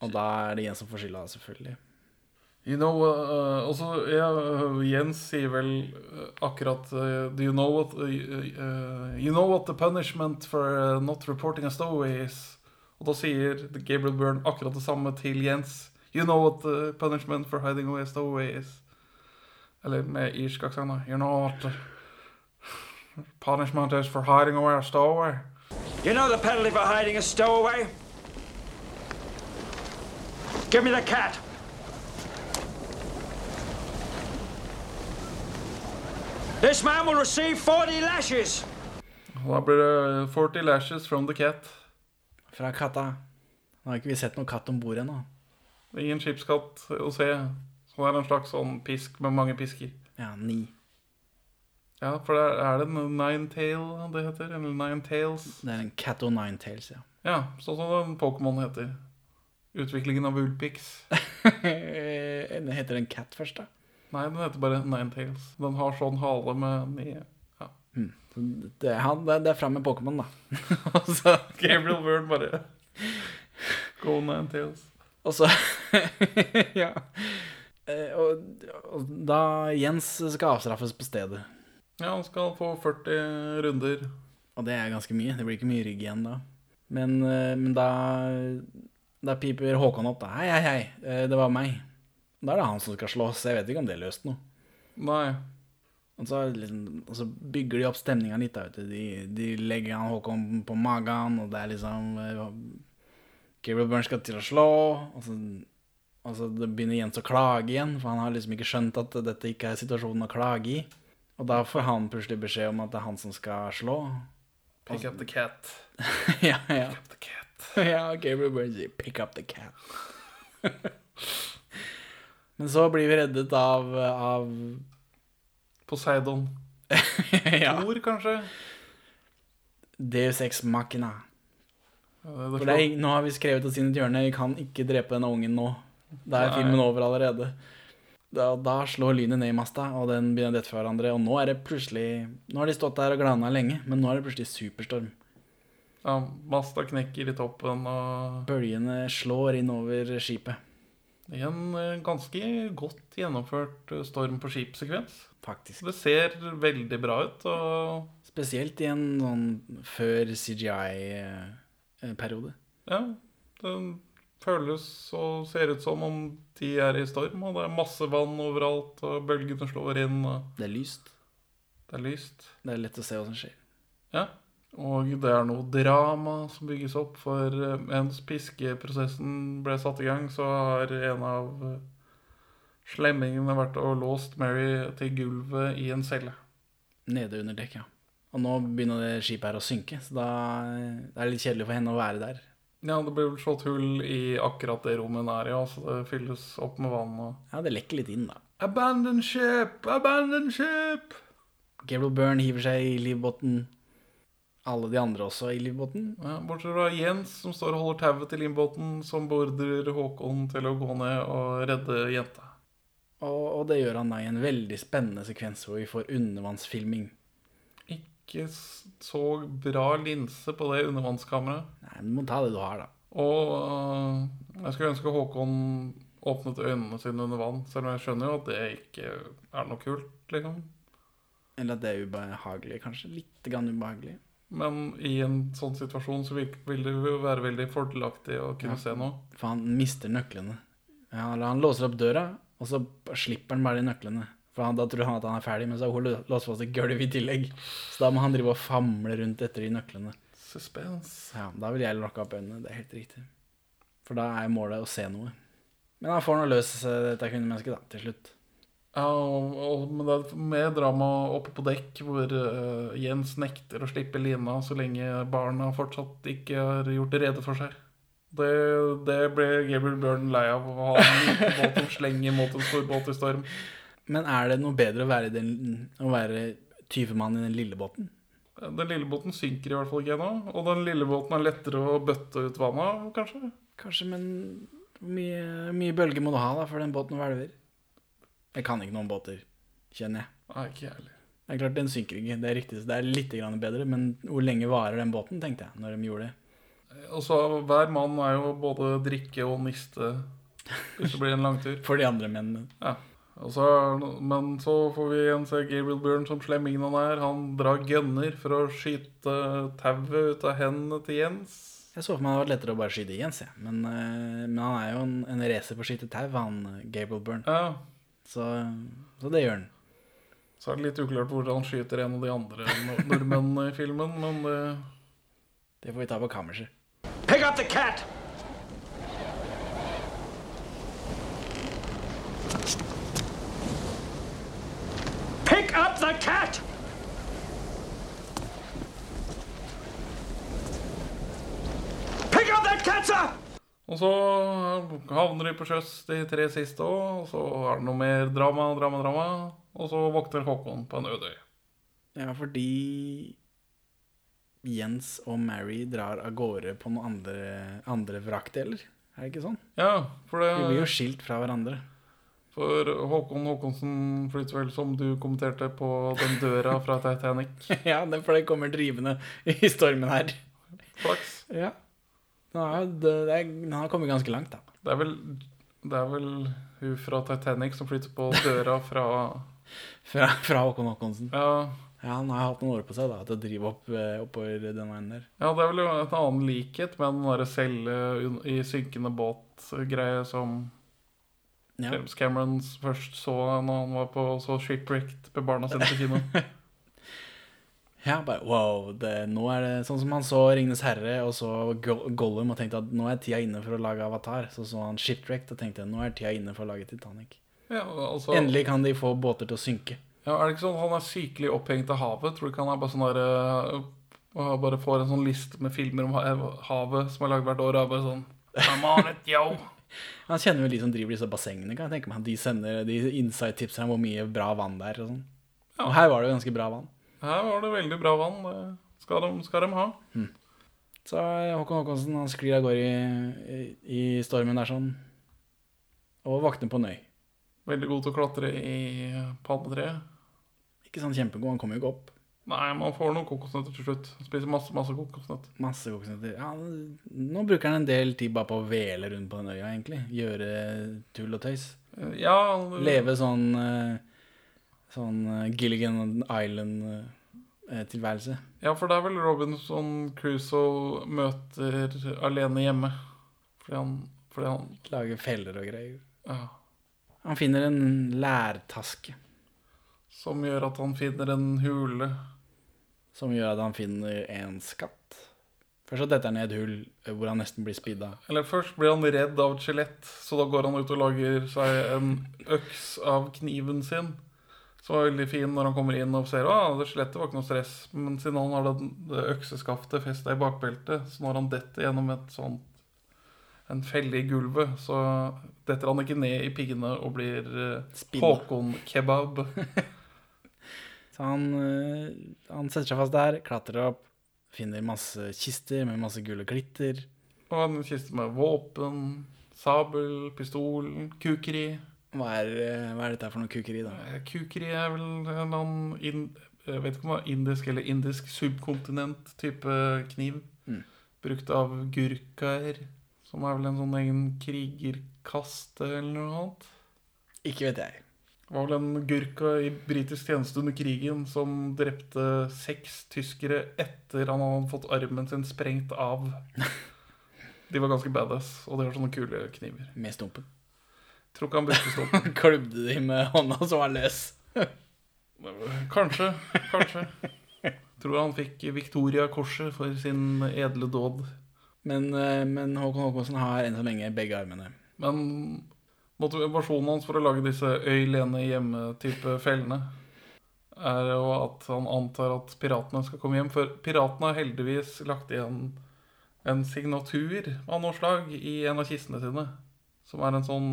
Og da er det Jens som får skylda, selvfølgelig. You know, uh, også, ja, uh, Jens sier vel uh, akkurat uh, Do you know what uh, You know what the punishment for not reporting a stowaway is? Og da sier Gabriel Byrne akkurat det samme til Jens. You know what the punishment for hiding away a stowaway is? Eller med irsk aksent. You know what the punishment is for hiding away a stowaway? You know the penalty for hiding a stowaway? Give me the cat. This man will receive 40 lashes. Da blir det 40 lashes from the cat. Fra katta. Nå har ikke vi sett noen katt om bord ennå. Ingen skipskatt å se. Så det er en slags sånn pisk med mange pisker. Ja, ni. Ja, for det er, er det en nine tail det heter? Eller nine tails? Det er en cat o' nine tails, ja. Ja, sånn som Pokémon heter. Utviklingen av Ulpix. Den heter den cat først, da? Nei, den heter bare Ninetales. Den har sånn hale med ni ja. mm. Det, han, det, det er fram med Pokémon, da. Og så Gabriel Byrne bare Go Ninetales. Og så Ja. Eh, Og, og da Jens skal avstraffes på stedet. Ja, han skal få 40 runder. Og det er ganske mye. Det blir ikke mye rygg igjen da. Men, eh, men da Da piper Håkon opp, da. Hei, hei, hei, eh, det var meg. Da er det han som skal slåss. Jeg vet ikke om det løste noe. Nei. Og så, liksom, og så bygger de opp stemninga litt. da. De, de legger han Håkon på magen, og det er liksom eh, Gabriel Byrne skal til å slå, og så, og så begynner Jens å klage igjen, for han har liksom ikke skjønt at dette ikke er situasjonen å klage i. Og da får han plutselig beskjed om at det er han som skal slå. Pick up the cat. ja, ja. Pick up the cat. ja, Gabriel Byrne sier 'pick up the cat'. Men så blir vi reddet av, av Poseidon. ja. Thor, kanskje? Deus ex machina. Ja, det det er, nå har vi skrevet oss inn i et hjørne. Vi kan ikke drepe denne ungen nå. Da er Nei. filmen over allerede. Da, da slår lynet ned i masta, og den begynner å dette for hverandre. Og nå er det plutselig Nå har de stått der og glana lenge, men nå er det plutselig superstorm. Ja, Masta knekker i toppen, og Bølgene slår inn over skipet. En eh, ganske godt gjennomført eh, storm på skip-sekvens. Faktisk. Det ser veldig bra ut. og... Spesielt i en sånn før CGI-periode. Ja, Det føles og ser ut som om de er i storm, og det er masse vann overalt, og bølgene slår inn. Og Det er lyst. det er lyst. Det er lett å se hva som skjer. Ja, og det er noe drama som bygges opp, for eh, mens piskeprosessen ble satt i gang, så har en av eh, slemmingene vært og låst Mary til gulvet i en celle. Nede under dekk, ja. Og nå begynner det skipet her å synke, så da det er det litt kjedelig for henne å være der. Ja, det blir vel slått hull i akkurat det rommet hun er i, og så det fylles opp med vann. og... Ja, det lekker litt inn, da. Abandon ship! Abandon ship! Gabriel Byrne hiver seg i livbåten. Alle de andre også i livbåten. Ja, bortsett fra Jens, som står og holder tauet til livbåten, som beordrer Håkon til å gå ned og redde jenta. Og, og det gjør han da i en veldig spennende sekvens hvor vi får undervannsfilming. Ikke så bra linse på det undervannskameraet. Nei, men du må ta det du har, da. Og uh, jeg skulle ønske Håkon åpnet øynene sine under vann, selv om jeg skjønner jo at det ikke er noe kult, liksom. Eller at det er ubehagelig, kanskje. Litt grann ubehagelig. Men i en sånn situasjon så vil det jo være veldig fordelaktig å kunne Ja. se noe. For han mister nøklene. Ja, eller han låser opp døra, og så slipper han bare de nøklene. For han, da tror han at han er ferdig, men så har hun låst fast et gulv i tillegg. Så da må han drive og famle rundt etter de nøklene. Suspense. Ja, da vil jeg lukke opp øynene. Det er helt riktig. For da er målet å se noe. Men han får nå løs eh, dette kvinnemennesket, da, til slutt. Ja, og, og, det er mer drama oppe på dekk, hvor uh, Jens nekter å slippe Lina så lenge barna fortsatt ikke har gjort rede for seg. Det, det ble Gabriel Bjørn lei av å ha en liten båt som slenger mot en stor båt i storm. Men er det noe bedre å være, den, å være tyvemann i den lille båten? Den lille båten synker i hvert fall ikke ennå, og den lille båten er lettere å bøtte ut vannet av, kanskje? Kanskje, men mye, mye bølger må du ha da, før den båten hvelver? Jeg kan ikke noen båter, kjenner jeg. Nei, ikke jeg heller. Det er klart, den synker ikke. Det er riktig, så det er litt grann bedre, men hvor lenge varer den båten, tenkte jeg, når de gjorde det. Og så hver mann er jo både drikke og niste hvis det blir en langtur. For de andre mennene. Ja. Og men så får vi igjen se Gabriel Byrne som slemmingen han er. Han drar gunner for å skyte tauet ut av hendene til Jens. Jeg så for meg det hadde vært lettere å bare skyte Jens, jeg. Men, eh, men han er jo en, en racer på å skyte tau, han eh, Gabriel Byrne. Ja. Så, så det gjør han. Så er det litt uklart hvordan han skyter en av de andre nordmennene i filmen, men det Det får vi ta på kammerset. Pick up the cat! Pick up the cat! Pick up that cat, sir! Og så havner de på sjøs de tre siste òg, og så er det noe mer drama, drama, drama. Og så våkner Håkon på en øde øy. Ja, fordi Jens og Mary drar av gårde på noen andre, andre vrakdeler. Er det ikke sånn? Ja, for det De blir jo skilt fra hverandre. For Håkon Håkonsen flytter vel, som du kommenterte, på den døra fra Titanic. ja, det er fordi det kommer drivende i stormen her. Flaks. Ja. Er, nå har kommet ganske langt, da. Det er vel Det er vel hun fra Titanic som flytter på døra fra Fra, fra Håkon Håkonsen. Ja. Ja, Han har hatt noen år på seg da, til å drive opp, eh, oppover den veien der. Ja, det er vel en annen likhet med den derre celle i synkende båt-greie som Ja. James Cameron først så når han var på så shipwrecked med barna sine på kino. Ja, bare wow. Det, nå er det sånn som han så Ringenes herre og så Gollum og tenkte at nå er tida inne for å lage Avatar. Så så han Shipwrecked og tenkte nå er tida inne for å lage Titanic. Ja, altså, Endelig kan de få båter til å synke. Ja, er det ikke sånn at han er sykelig opphengt av havet? Tror du ikke han er bare sånn der uh, Bare får en sånn liste med filmer om havet som er laget hvert år, og bare sånn Come on it, yo! Han kjenner jo de som driver disse bassengene. kan jeg tenke meg De sender de inside-tipser om hvor mye bra vann det er. Og sånn Og her var det jo ganske bra vann. Her var det veldig bra vann. Det skal de, skal de ha. Så Håkon Håkonsen han sklir av gårde i, i, i stormen der sånn. Og våkner på Nøy. Veldig god til å klatre i palmetreet. Ikke sånn kjempegod, han kommer jo ikke opp. Nei, man får noen kokosnøtter til slutt. Spiser masse, masse kokosnøtter. Masse kokosnøtter. Ja, nå bruker han en del tid bare på å vele rundt på den øya, egentlig. Gjøre tull og tøys. Ja, Leve sånn eh, Sånn eh, Gilligan Island-tilværelse. Ja, for det er vel Robinson Crusoe møter alene hjemme. Fordi han, fordi han Lager feller og greier. ja, Han finner en lærtaske Som gjør at han finner en hule. som gjør at han finner en skatt. Først så detter han i et hull eh, hvor han nesten blir spidda. Eller først blir han redd av et skjelett, så da går han ut og lager seg en øks av kniven sin. Som var veldig fin når han kommer inn og ser at det skjelettet var ikke noe stress. Men siden han har det, det økseskaftet festa i bakbeltet, så når han detter gjennom et sånt en felle i gulvet, så detter han ikke ned i piggene og blir uh, Håkon-kebab. Så han, eh, han setter seg fast der, klatrer opp, finner masse kister med masse gule glitter. Og en kiste med våpen, sabel, pistol, kukeri. Hva er, eh, hva er dette for noe kukeri, da? Eh, Kukeri er vel en annen in, Jeg vet ikke om det er indisk eller indisk subkontinent-type kniv. Mm. Brukt av gurkaer, som er vel en sånn egen krigerkaste eller noe annet. Ikke vet jeg. Det var vel en gurka i britisk tjeneste under krigen som drepte seks tyskere etter han hadde fått armen sin sprengt av. De var ganske badass, og de har sånne kule kniver. Med stumpen. Tror ikke han brukte stolpen. Klubde de med hånda, så var løs. Kanskje. Kanskje. Tror han fikk Victoria-korset for sin edle dåd. Men, eh, men Håkon Håkonsen har enn så lenge begge armene. Men motivasjonen hans for å lage disse øy lene hjemme-type fellene er jo at han antar at piratene skal komme hjem. For piratene har heldigvis lagt igjen en signatur av noe slag i en av kistene sine. Som er en sånn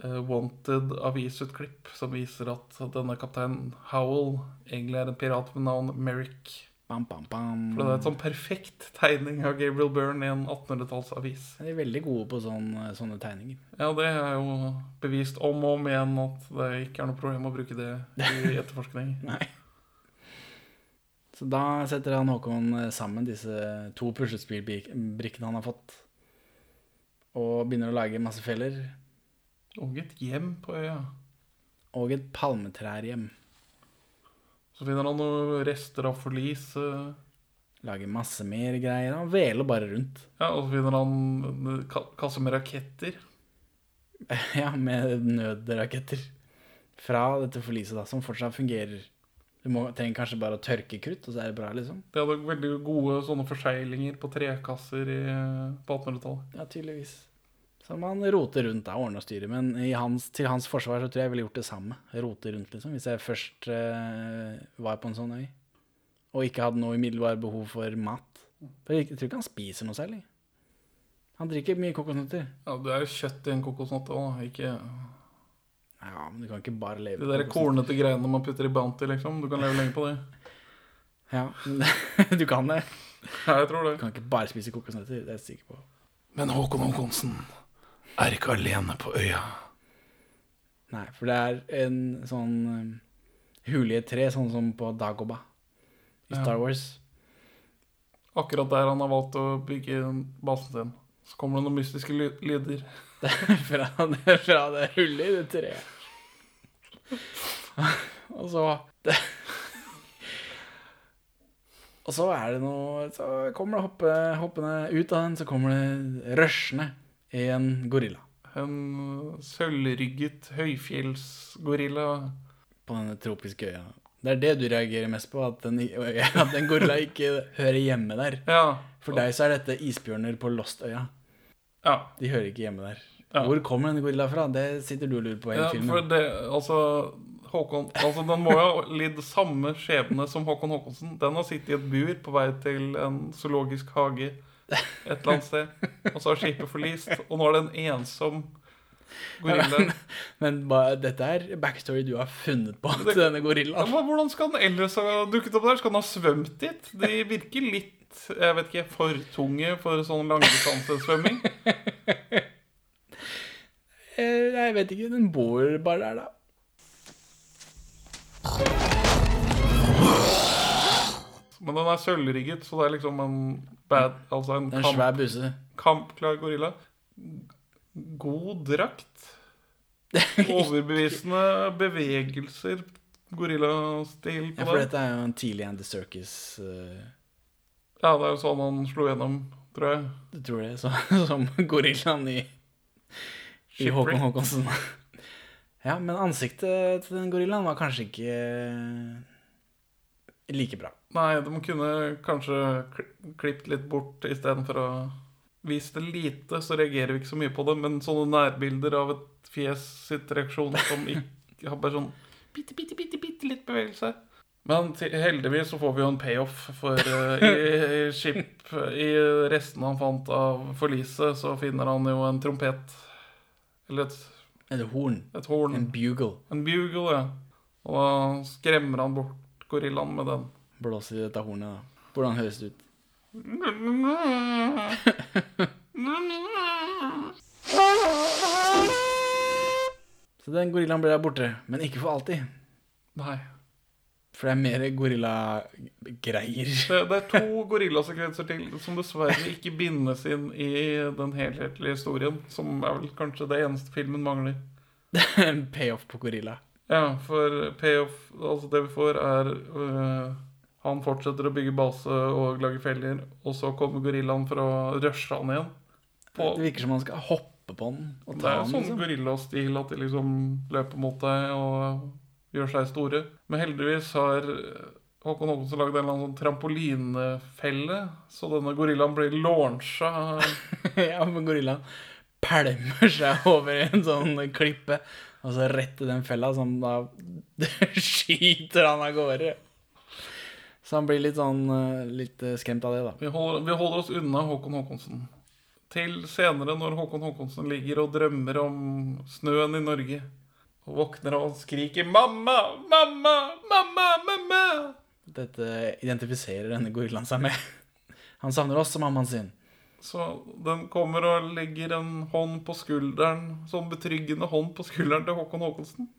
eh, wanted avisutklipp som viser at denne kaptein Howell egentlig er en pirat med navn Merrick. Bam, bam, bam. For det er et sånn perfekt tegning av Gabriel Byrne i en 1800-tallsavis. De er veldig gode på sånne, sånne tegninger. Ja, det er jo bevist om og om igjen at det ikke er noe problem å bruke det i etterforskning. Nei. Så da setter han Håkon eh, sammen disse to puslespillbrikkene han har fått, og begynner å lage masse feller. Og et hjem på øya. Og et palmetrærhjem. Så finner han noen rester av forlis. eh, Lager masse mer greier. Han veler bare rundt. Ja, og så finner han kasse med raketter. Ja, med nødraketter. Fra dette forliset, da, som fortsatt fungerer. Du må, trenger kanskje bare å tørke krutt, og så er det bra, liksom. De hadde veldig gode sånne forseglinger på trekasser i, på 1800-tallet. Ja, tydeligvis. Så man roter rundt og ordner og styrer. Men i hans, til hans forsvar så tror jeg jeg ville gjort det samme. Rote rundt, liksom. Hvis jeg først uh, var på en sånn øy. Og ikke hadde noe umiddelbart behov for mat. For jeg tror ikke han spiser noe særlig. Han drikker mye kokosnøtter. Ja, det er jo kjøtt i en kokosnøtt òg, ikke Ja, men du kan ikke bare leve på de der kornete greiene man putter i Bounty, liksom. Du kan leve lenge på det. Ja, du kan det. Ja, jeg tror det. Du kan ikke bare spise kokosnøtter, det er jeg sikker på. Men Håkon Håkonsen er ikke alene på øya. Nei, for det er en sånn um, hule i et tre, sånn som på Dagoba i Ja. Star Wars. Akkurat der han har valgt å bygge basen sin. Så kommer det noen mystiske ly lyder. fra, det, fra det hullet i det treet. Og så det, Og så er det noe Så kommer det hoppe, hoppende ut av den, så kommer det røsjende en gorilla. En sølvrygget høyfjellsgorilla. På denne tropiske øya. Det er det du reagerer mest på, at den, at en gorilla ikke hører hjemme der. Ja. For deg så er dette isbjørner på Lost-øya. Ja. De hører ikke hjemme der. Ja. Hvor kommer denne gorilla fra? Det sitter du og lurer på i Ja, filmen. det, altså Håkon, altså Den må jo ha lidd samme skjebne som Håkon Håkonsen. Den har sittet i et bur på vei til en zoologisk hage et eller annet sted. Og så har skipet forlist, og nå er det en ensom gorilla. Men, men bare, dette er backstory du har funnet på til denne gorillaen. Ja, hvordan skal den ellers ha dukket opp der? Skal den ha svømt dit? De virker litt jeg vet ikke, for tunge for sånn langdistansesvømming. Eh, Jeg vet ikke, den bor bare der, da. Men den er sølvrigget, så det er liksom en bad Altså en, en svær busse. kampklar gorilla. God drakt. Overbevisende bevegelser. Gorillastil Ja, for dette er jo en tidlig Andy Circus uh... Ja, det er jo sånn han slo gjennom, tror jeg. Du tror det? Så, som gorillaen i, i Håkon Håkonsen. Ja, men ansiktet til den gorillaen var kanskje ikke eh, like bra. Nei, de kunne kanskje klippet litt bort istedenfor å vise det lite, så reagerer vi ikke så mye på det. Men sånne nærbilder av et fjes sitt reaksjon som ikke har bare sånn bitte, bitte, bitte, bitte litt bevegelse. Men heldigvis så får vi jo en payoff, for uh, i, i skip I resten han fant av forliset, så finner han jo en trompet. Eller et Et horn. Et horn. En bugle. En bugle, ja. Og da skremmer han bort gorillaen med den. Blåser i dette hornet, da. Hvordan høres det ut? Så den gorillaen ble der borte, men ikke for alltid. Nei. For det er mer gorillagreier. Det, det er to gorillasekvenser til som dessverre ikke bindes inn i den helhetlige historien, som er vel kanskje det eneste filmen mangler. Det er en payoff på gorilla. Ja, for payoff Altså, det vi får, er øh, Han fortsetter å bygge base og lage feller, og så kommer gorillaen for å rushe han igjen. På, Det virker som han skal hoppe på den og det er jo sånn Liksom. gorillastil at de liksom løper mot deg og gjør seg store. Men heldigvis har Håkon Håkonsen lagd en eller annen sånn trampolinefelle, så denne gorillaen blir launcha ja, men gorillaen pælmer seg over en sånn klippe, og så rett i den fella, som da skyter han av gårde. Så han blir litt sånn eh, litt eh, skremt av det, da. Vi holder, vi holder oss unna Håkon Håkonsen. Til senere, når Håkon Håkonsen ligger og drømmer om snøen i Norge, og våkner og skriker 'mamma, mamma, mamma, mamma'. Dette identifiserer denne gorillaen seg med. Han savner også mammaen sin. Så den kommer og legger en hånd på skulderen, sånn betryggende hånd på skulderen til Håkon Håkonsen.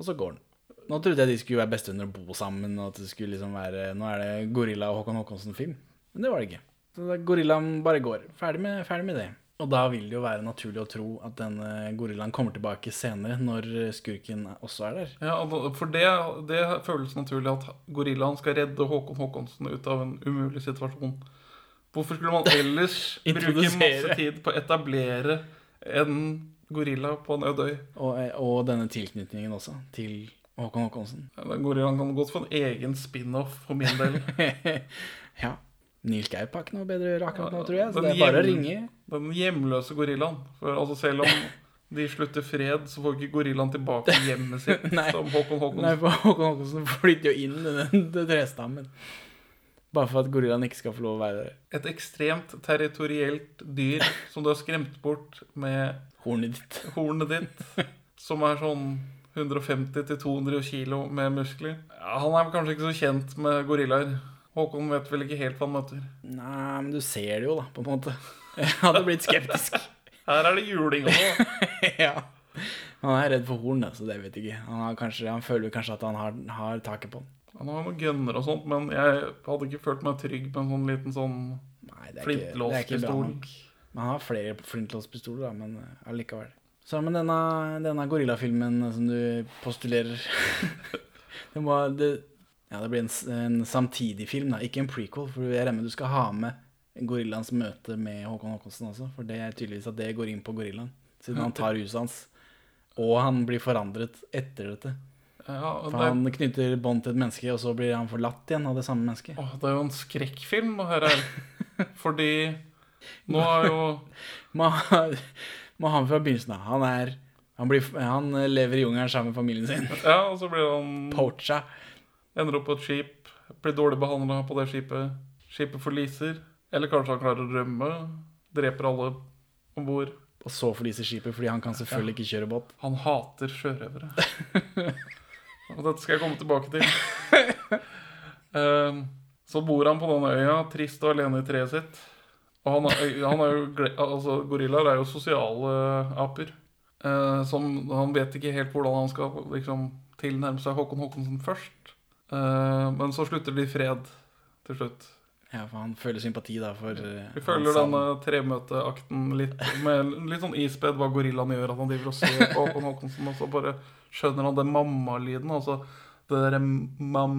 Og så går den. Nå trodde jeg de skulle være bestevenner og bo sammen, og at det skulle liksom være Nå er det Gorilla og Håkon Håkonsen-film. Men det var det ikke. Så gorillaen bare går. Ferdig med, ferdig med det. Og da vil det jo være naturlig å tro at denne gorillaen kommer tilbake senere, når skurken også er der. Ja, For det, det føles naturlig at gorillaen skal redde Håkon Håkonsen ut av en umulig situasjon. Hvorfor skulle man ellers bruke masse tid på å etablere en gorilla på en øde øy? Og, og denne tilknytningen også, til Håkon Håkonsen. Den gorillaen kan godt få en egen spin-off for min del. ja. Nils Gaup har ikke noe bedre å gjøre akkurat nå, tror jeg. Så Den det er bare å ringe. Den hjemløse gorillaen. For altså Selv om de slutter fred, så får ikke gorillaen tilbake hjemmet sitt Nei. som Håkon Håkonsen. Nei, for Håkon Håkonsen flytter jo inn i den trestammen. Bare for at gorillaen ikke skal få lov å være der. Et ekstremt territorielt dyr som du har skremt bort med hornet ditt. Hornet ditt som er sånn 150-200 kilo med muskler. Ja, han er kanskje ikke så kjent med gorillaer. Håkon vet vel ikke helt hva han møter. Nei, men du ser det jo, da, på en måte. Jeg hadde blitt skeptisk. Her er det juling også. ja. Han er redd for hornet, så det vet jeg ikke. Han, har kanskje, han føler kanskje at han har, har taket på den. Han har noen gunner og sånt, men jeg hadde ikke følt meg trygg med en sånn liten sånn flintlåspistol. Men han har flere flintlåspistoler, da, men eh, allikevel. Så men denne, denne gorillafilmen som du postulerer det, må, det, ja, det blir en, en samtidig film, da, ikke en prequel. For jeg regner med du skal ha med gorillaens møte med Håkon Håkonsen også. For det er tydeligvis at det går inn på gorillaen, siden han tar huset hans. Og han blir forandret etter dette. Ja, og For det- han knytter bånd til et menneske, og så blir han forlatt igjen av det samme mennesket. Åh, det er jo en skrekkfilm, det her er. Fordi nå er jo Må ha med fra begynnelsen av. Han er han, blir, han lever i jungelen sammen med familien sin. Ja, og så blir han Poacha. Ender opp på et skip, blir dårlig behandla på det skipet. Skipet forliser. Eller kanskje han klarer å rømme. Dreper alle om bord. Og så forliser skipet, fordi han kan selvfølgelig ikke kjøre båt. Han hater sjørøvere. og dette skal jeg komme tilbake til. um, så bor han på denne øya, trist og alene i treet sitt. Og han er, han er jo altså, Gorillaer er jo sosiale aper. Eh, som Han vet ikke helt hvordan han skal liksom, tilnærme seg Håkon Håkonsen først. Eh, men så slutter de i fred til slutt. Ja, for han føler sympati da for eh, Vi følger hans denne tremøteakten litt med litt sånn ispedd hva gorillaen gjør. At han driver og ser på Håkon Håkonsen, og så bare skjønner han den mamma-lyden. Altså det derre mam...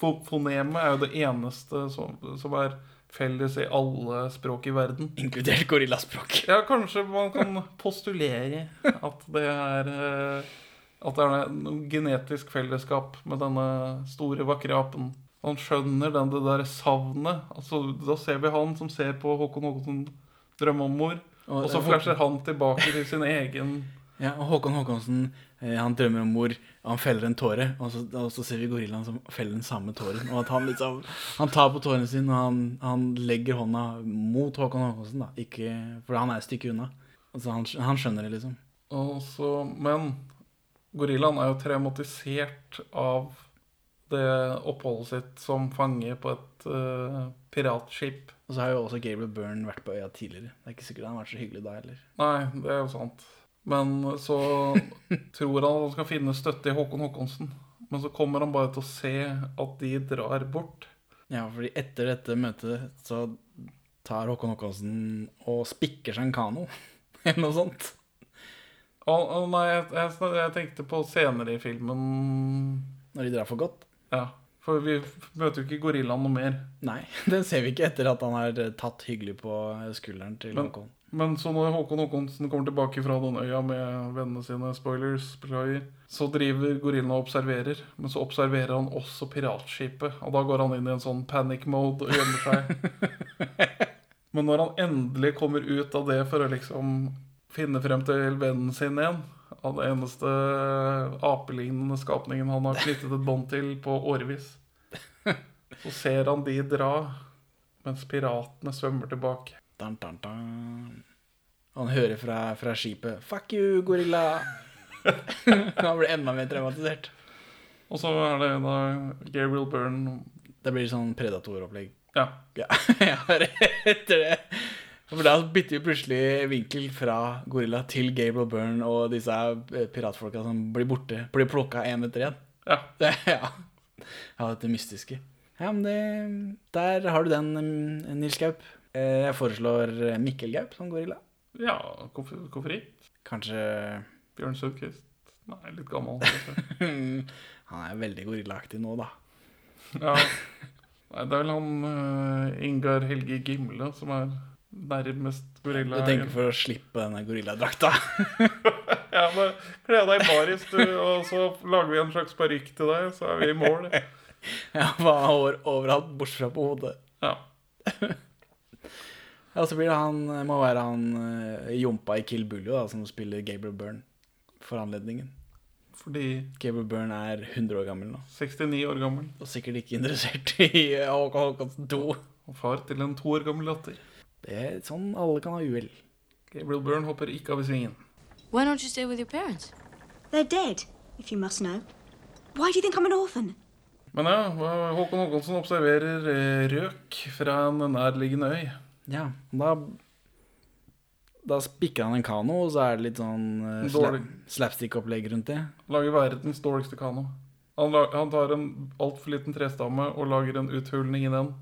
fo- Fonemet er jo det eneste som, som er felles i alle språk i verden. Inkludert gorillaspråk. Ja, kanskje man kan postulere at det er eh, At det er noe genetisk fellesskap med denne store, vakre apen. Han skjønner den, det der savnet. Altså, da ser vi han som ser på Håkon Håkonsen drømme om mor. Og så flasher han tilbake til sin egen Ja, og Håkon Håkonsen eh, han drømmer om mor, han feller en tåre. Og så, og så ser vi gorillaen som feller den samme tåren. Og at han liksom Han tar på tåren sin, og han, han legger hånda mot Håkon Håkonsen. da ikke, For han er et stykke unna. Altså, han, han skjønner det, liksom. Og Men gorillaen er jo traumatisert av det oppholdet sitt som fange på et uh, piratskip. Og så har jo også Gabriel Byrne vært på øya tidligere. Det er ikke sikkert han har vært så hyggelig da heller. Nei, det er jo sant. Men så tror han at han skal finne støtte i Håkon Håkonsen. Men så kommer han bare til å se at de drar bort. Ja, fordi etter dette møtet så tar Håkon Håkonsen og spikker seg en kano. Eller noe sånt. Å, og nei, jeg, jeg, jeg tenkte på senere i filmen Når de drar for godt? Ja. For vi møter jo ikke gorillaen noe mer. Nei, den ser vi ikke etter at han har tatt hyggelig på skulderen til Men Håkon. Men så når Håkon Håkonsen kommer tilbake fra den øya med vennene sine, spoilers, så driver gorillaen og observerer. Men så observerer han også piratskipet, og da går han inn i en sånn panic mode og gjemmer seg. Men når han endelig kommer ut av det for å liksom finne frem til vennen sin igjen, av den eneste apelignende skapningen han har knyttet et bånd til på årevis, så ser han de dra, mens piratene svømmer tilbake. Dun, dan, dan. Han hører fra, fra skipet 'Fuck you, gorilla'. han blir enda mer traumatisert. Og så er det da Gabriel Byrne Det blir sånn predatoropplegg. Ja. ja. etter det. For da bytter vi plutselig vinkel fra gorilla til Gabriel Byrne og disse eh, piratfolka som blir borte. Blir plukka én etter én. Ja. ja. ja, dette mystiske. Ja, men det, der har du den, mm, Nils Gaup. Eh, Jeg foreslår eh, Mikkel Gaup som gorilla. Ja, hvorfor, hvorfor ikke? Kanskje Bjørn Sundquist? Nei, litt gammel. Han er veldig gorillaaktig nå, da. ja. Nei, det er vel han uh, Ingar Helge Gimle som er nærmest gorilla. Du tenker for å slippe denne gorilladrakta? ja, men kle deg i baris, du, og så lager vi en slags parykk til deg, så er vi i mål. ja, har hår overalt, bortsett fra på hodet. Ja. Ja, så blir det han, må være han uh, Jompa i Kill Buljo, da, som spiller Gabriel Byrne for anledningen. Fordi Gabriel Byrne er 100 år gammel nå. 69 år gammel. Og sikkert ikke interessert i Håkon Håkonsen 2. Og far til en to år gammel datter. Det er sånn alle kan ha uhell. Gabriel Byrne hopper ikke av i svingen. Why don't you stay with your parents? They're dead, if you must know. Why do you think I'm an orphan? Men ja, Håkon Håkonsen observerer eh, røk fra en nærliggende øy. Ja, da Da spikker han en kano, og så er det litt sånn uh, Dårlig. slapstick-opplegg rundt det. Lager verdens dårligste kano. Han, la- han tar en altfor liten trestamme og lager en uthulning i den.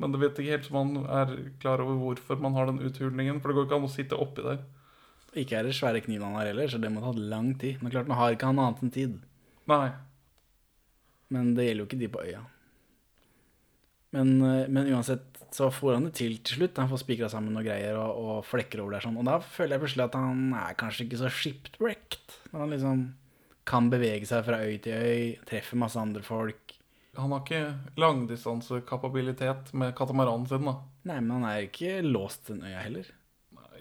Men det vet ikke helt som han er klar over hvorfor man har den uthulningen. For det går ikke an å sitte oppi der. Ikke er det svære kniven han har heller, så det må ta lang tid. Men klart, nå har ikke han annet enn tid. Nei. Men det gjelder jo ikke de på øya. Men, eh, men uansett så får han det til til slutt. Han får spikra sammen noen greier og, og flekker over der sånn. Og da føler jeg plutselig at han er kanskje ikke så shipwrecked. Når han liksom kan bevege seg fra øy til øy, treffer masse andre folk. Han har ikke langdistansekapabilitet med katamaranen sin, da. Nei, men han er ikke låst til den øya heller.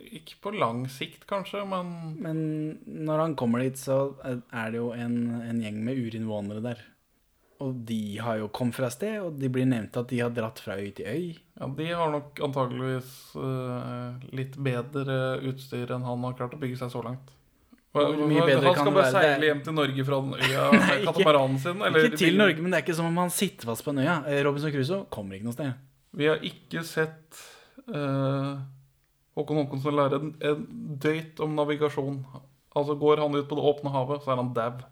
Ikke på lang sikt, kanskje, men Men når han kommer dit, så er det jo en, en gjeng med urinnvånere der. Og de har jo kommet fra sted, og de blir nevnt at de har dratt fra øy til øy. Ja, de har nok antageligvis uh, litt bedre utstyr enn han har klart å bygge seg så langt. Hvor mye bedre han skal bare være? seile hjem til Norge fra den øya med katamaranen sin? Eller ikke til Norge, men det er ikke som om han sitter fast på den øya. Eh, Robinson Crusoe kommer ikke noe sted. Vi har ikke sett uh, Håkon Håkonsen lære en, en døyt om navigasjon. Altså Går han ut på det åpne havet, så er han dau.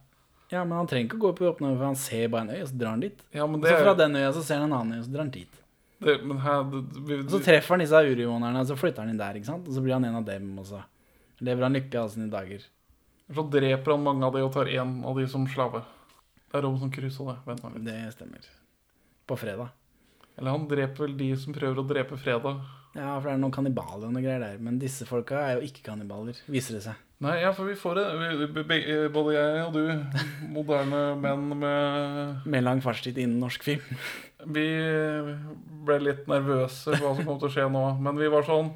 Ja, men han trenger ikke å gå på åpne øyne, for han ser bare en øy, og så drar han dit. Ja, men Og det så er- fra den øya så ser han en annen øy, og så drar han dit. Det, men her, det, vi, Og så treffer han disse urinnvånerne, og så flytter han inn der, ikke sant? Og så blir han en av dem, og så lever han lykkelig alle sine dager. Så dreper han mange av de og tar én av de som slave. Det er Robinson Crusoe, det. Vent nå litt. Det stemmer. På fredag. Eller han dreper vel de som prøver å drepe fredag. Ja, for det er noen kannibaler og noe greier der. Men disse folka er jo ikke kannibaler, viser det seg. Nei, ja, for vi får det. Be- både jeg og du, moderne menn med Med lang fartstid innen norsk film. Vi ble litt nervøse for hva som kom til å skje nå. Men vi var sånn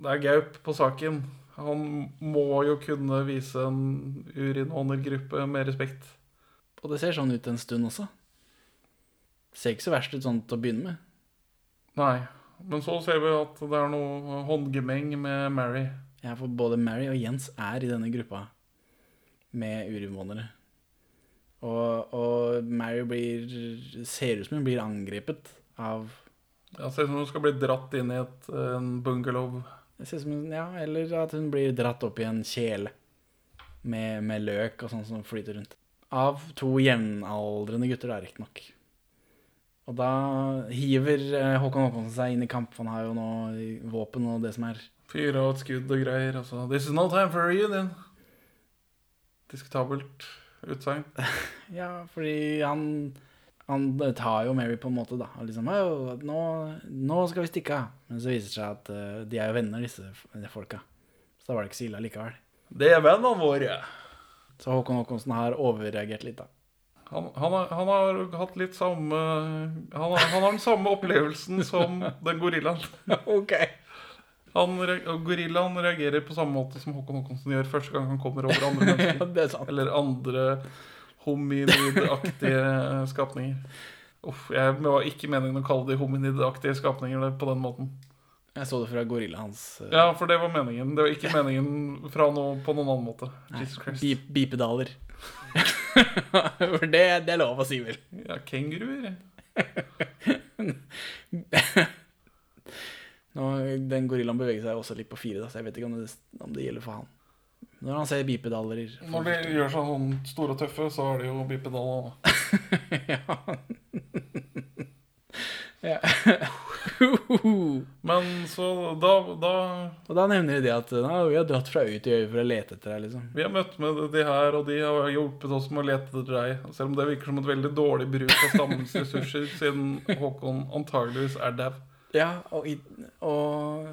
Det er Gaup på saken. Han må jo kunne vise en urinånergruppe med respekt. Og det ser sånn ut en stund også. Ser ikke så verst ut sånn til å begynne med. Nei. Men så ser vi at det er noe håndgemeng med Mary. Ja, for både Mary og Jens er i denne gruppa med urinnvånere. Og, og Mary blir ser ut som hun blir angrepet av Ja, Ser ut som hun skal bli dratt inn i et, en bungalow. Hun, ja, Eller at hun blir dratt opp i en kjele med, med løk og sånn som flyter rundt. Av to jevnaldrende gutter, da, riktignok. Og da hiver eh, Håkon Håkonsen seg inn i kamp. Han har jo nå våpen og det som er. Fyr og et skudd og greier. Altså. This is no time for a reunion. Diskutabelt utsagn. Ja, fordi han Han tar jo Mary på en måte, da. Og liksom nå, nå skal vi stikke av. Men så viser det seg at uh, de er jo venner, disse folka. Så da var det ikke så ille likevel. Det er vennene våre. Så Håkon Håkonsen har overreagert litt, da. Han, han, har, han har hatt litt samme han har, han har den samme opplevelsen som den gorillaen. ok. Han, gorillaen reagerer på samme måte som Håkon Håkonsen gjør første gang han kommer over andre mennesker. Ja, det er sant. Eller andre hominidaktige skapninger. Uff, jeg var ikke meningen å kalle de hominidaktige skapninger på den måten. Jeg så det fra gorillaen hans. uh... Ja, for det var meningen. Det var ikke meningen fra noe, på noen annen måte. Jesus Christ. Bip, bipedaler. For det, det er lov å si, vel. Ja, kenguruer. Nå, den gorillaen beveger seg også litt på fire, da, så jeg vet ikke om det, om det gjelder for han. Når han ser bipedaler Når de gjør seg sånn store og tøffe, så er det jo bipedaler. Ja. Men så da, da Og da nevner de det at «Nei, vi har dratt fra øy til øy for å lete etter deg, liksom. Vi har møtt med de her, og de har hjulpet oss med å lete etter deg. Selv om det virker som et veldig dårlig bruk av stammens ressurser, siden Håkon antageligvis er dau. Ja, og, i, og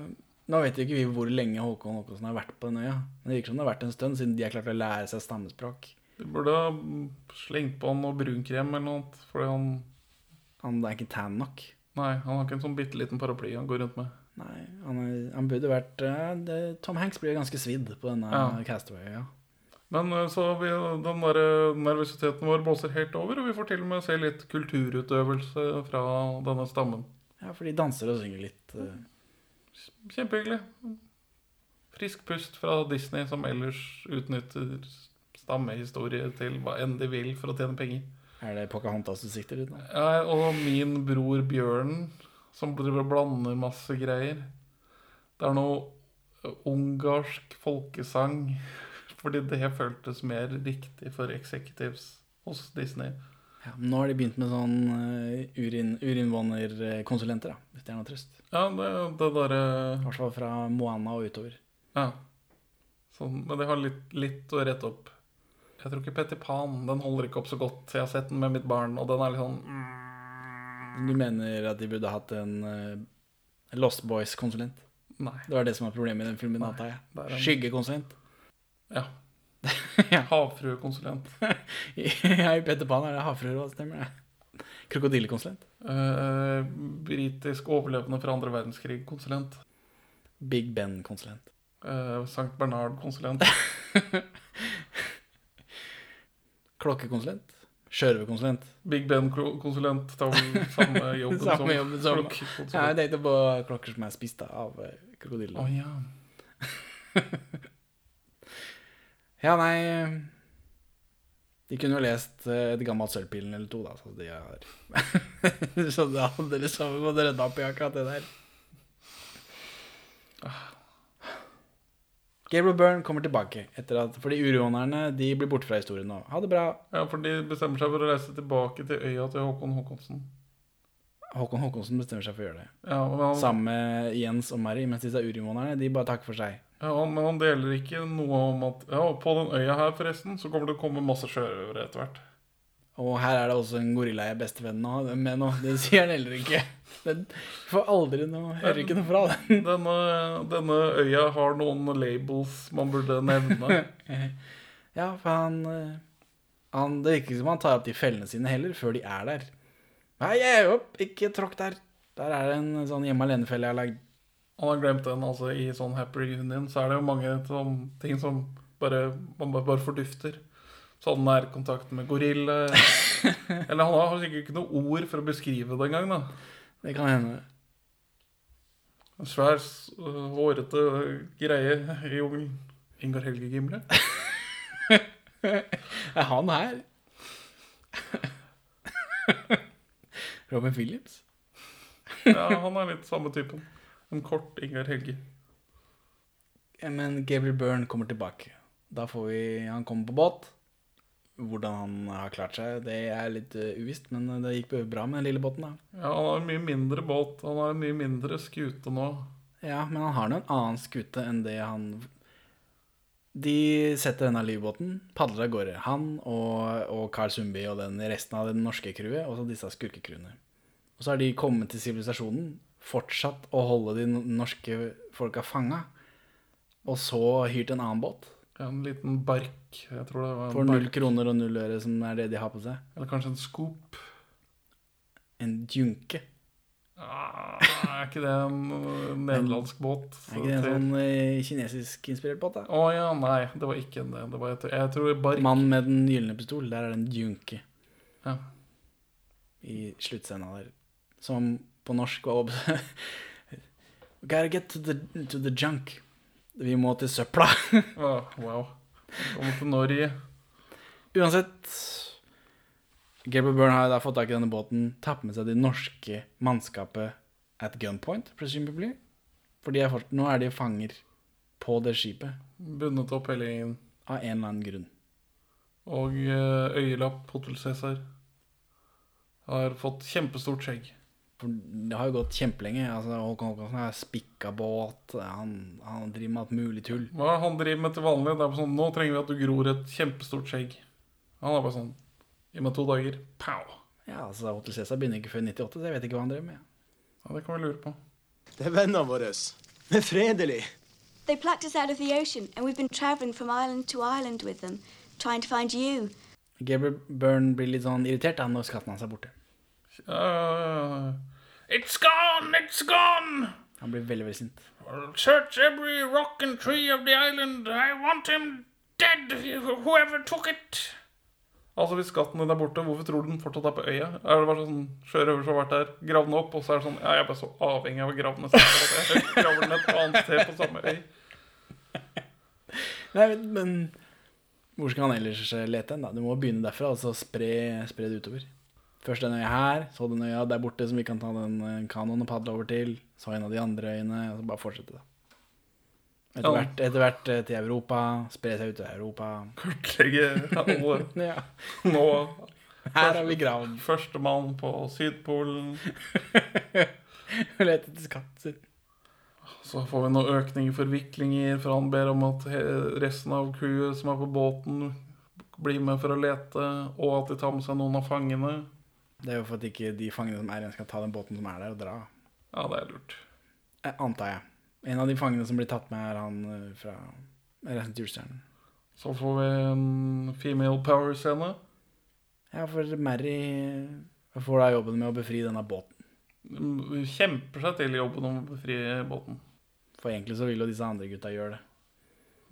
nå vet jo ikke vi hvor lenge Håkon Håkonsen har vært på den øya. Men det virker som det har vært en stund, siden de har klart å lære seg stammespråk. De burde ha slengt på han noe brunkrem eller noe, fordi han Han er ikke tan nok. Nei, han har ikke en sånn bitte liten paraply han går rundt med. Nei, han, er, han burde vært eh, det, Tom Hanks blir ganske svidd på denne Ja. Castaway. Ja. Men eh, så vi, den der nervøsiteten vår blåser helt over, og vi får til og med se litt kulturutøvelse fra denne stammen. Ja, for de danser og synger litt. Uh... Kjempehyggelig. Frisk pust fra Disney, som ellers utnytter stammehistorie til hva enn de vil for å tjene penger. Er det Pocahontas du sikter ut nå? Ja, og min bror Bjørn, som driver og blander masse greier. Det er noe eh, ungarsk folkesang, fordi det føltes mer riktig for executives hos Disney. Ja, nå har de begynt med sånn uh, urin, urinvånerkonsulenter, da. Hvis det er noe trøst. Ja, det, det derre I hvert fall fra Moana og utover. Ja. Sånn, men det har litt, litt å rette opp. Jeg tror ikke Petter Pan den holder ikke opp så godt. Jeg har sett den med mitt barn, og den er litt sånn Du mener at de burde hatt en uh, Lost Boys-konsulent? Nei. Det var det som var problemet i den filmen, antar jeg. en- Skyggekonsulent. Ja. Havfruekonsulent. ja, i Peter Pan er det havfruer stemmer det. Krokodillekonsulent. Uh, britisk overlevende fra andre verdenskrig-konsulent. Big Ben-konsulent. Uh, Sankt Bernard-konsulent. Klokkekonsulent. Sjørøverkonsulent. Big Ben-konsulent tar vel samme jobben som Samme jobben som klokkekonsulent. Ja, jeg tenkte på klokker som er spist av eh, krokodiller. Oh, ja. Ja, nei eh, De kunne jo lest eh, Et gammelt Sølvpilen eller to, da. Så de har Så da hadde liksom gått rydda opp i akkurat det der. Gabriel Byrne kommer tilbake etter at fordi urånerne de blir borte fra historien nå. Ha det bra. ja, for de bestemmer seg for å reise tilbake til øya til Håkon Håkonsen. Håkon Håkonsen bestemmer seg for å gjøre det. Ja, han, Sammen med Jens og Mary, mens disse urinnvånerne de bare takker for seg. ja, han, men han deler ikke noe om at Ja, på den øya her, forresten, så kommer det å komme masse sjørøvere etter hvert. Og her er det også en gorilla jeg er bestevenn med nå. Det sier han heller ikke. Den får aldri noe Hører ikke noe fra den. Denne, denne øya har noen labels man burde nevne. Ja, for han, eh, han Det virker ikke som han tar opp de fellene sine heller, før de er der. Nei, jeg er opp, ikke tråkk der. Der er det en sånn hjemme alene-felle jeg har lagd. Han har glemt den, altså I sånn Happy Reunion så er det jo mange sånn ting som bare, man bare, bare fordufter. Sånn nærkontakt med gorilla. Eller han har sikkert ikke noe ord for å beskrive det engang. da. Det kan hende. En svær, øh, hårete greie i jungelen. Ingar Helge Gimle. Er han her? Robin Williams? Ja, han er litt samme typen. En kort Ingar Helge. Men Gabriel Byrne kommer tilbake. Da får vi Han kommer på båt. Hvordan han har klart seg, det er litt uh, uvisst, men det gikk bra med den lille båten, da. Ja, Han har en mye mindre båt. Han har en mye mindre skute nå. Ja, men han har nå en annen skute enn det han De setter denne livbåten, padler av gårde. Han og, og Carl Sundby og den resten av det norske crewet, og så disse skurkecrewene. Og så har de kommet til sivilisasjonen, fortsatt å holde de norske folka fanga, og så hyrt en annen båt. En liten bark. Jeg tror det var en For null kroner og null øre, som er det de har på seg. Eller kanskje en skop. En djunke. Ah, er ikke det en uh, nederlandsk båt? Er ikke det en sånn eh, kinesisk-inspirert båt, da? Å ja, nei, det var ikke en det. var jeg tror bark. Mann med den gylne pistol, der er det en djunke. Ja. I sluttscena der. Som på norsk var opp... Gotta get to the, to the junk. Vi må til søpla. oh, wow. Kommer til Norge. Uansett Gabriel Byrne har da fått tak i denne båten, tatt med seg det norske mannskapet at gunpoint, presumably. For de er fort, nå er de fanger på det skipet. Bundet opp hele gjengen. Av en eller annen grunn. Og eh, øyelapp Hotel Cæsar. Har fått kjempestort skjegg. For det har jo gått kjempelenge. Altså, Håkon Håkonsen har spikka båt, han, han driver med alt mulig tull. Hva er han driver med til vanlig? Det er bare sånn, Nå trenger vi at du gror et kjempestort skjegg. Han er bare sånn Gi meg to dager. Pow! Ja, altså Hotel Cæsar begynner ikke før 98, så jeg vet ikke hva han driver med. Ja, Det kan vi lure på. Det er vennene våre. Vi er fredelige. They plucked us out of the ocean, and we've been traveling from island to island with them, trying to find you. Gabriel Byrne blir litt sånn irritert da når skatten hans er borte. Uh, it's gone! It's gone! Han blir veldig, veldig sint. Search every rock and tree of the island. I want him dead, whoever took it. Altså, hvis skatten din er borte, hvorfor tror du den fortsatt er på øya? Er det bare sånn sjørøver som har vært der, gravd den opp, og så er det sånn Ja, jeg er bare så avhengig av å grave den at jeg graver den et annet sted på samme øy. Nei, men hvor skal han ellers lete hen, da? Du må begynne derfra, altså spre, spre det utover. Først den øya her, så den øya der borte som vi kan ta den eh, kanoen og padle over til. Så en av de andre øyene, og så bare fortsette, da. Etter Ja. hvert, etter hvert eh, til Europa, spre seg ut til Europa. Kartlegge alle. ja. Nå Her har vi gravd. Førstemann på Sydpolen. Lete etter skatter. Så får vi noen økning i forviklinger, for han ber om at resten av crewet som er på båten, blir med for å lete, og at de tar med seg noen av fangene. Det er jo for at ikke de fangene som er igjen, skal ta den båten som er der, og dra. Ja, det er lurt. Eh, Antar jeg. En av de fangene som blir tatt med, er han eh, fra Reisen til julestjernen. Så får vi en female power-scene. Ja, for Mary får da jobben med å befri denne båten. Hun Kjemper seg til jobben om å befri båten. For egentlig så vil jo disse andre gutta gjøre det.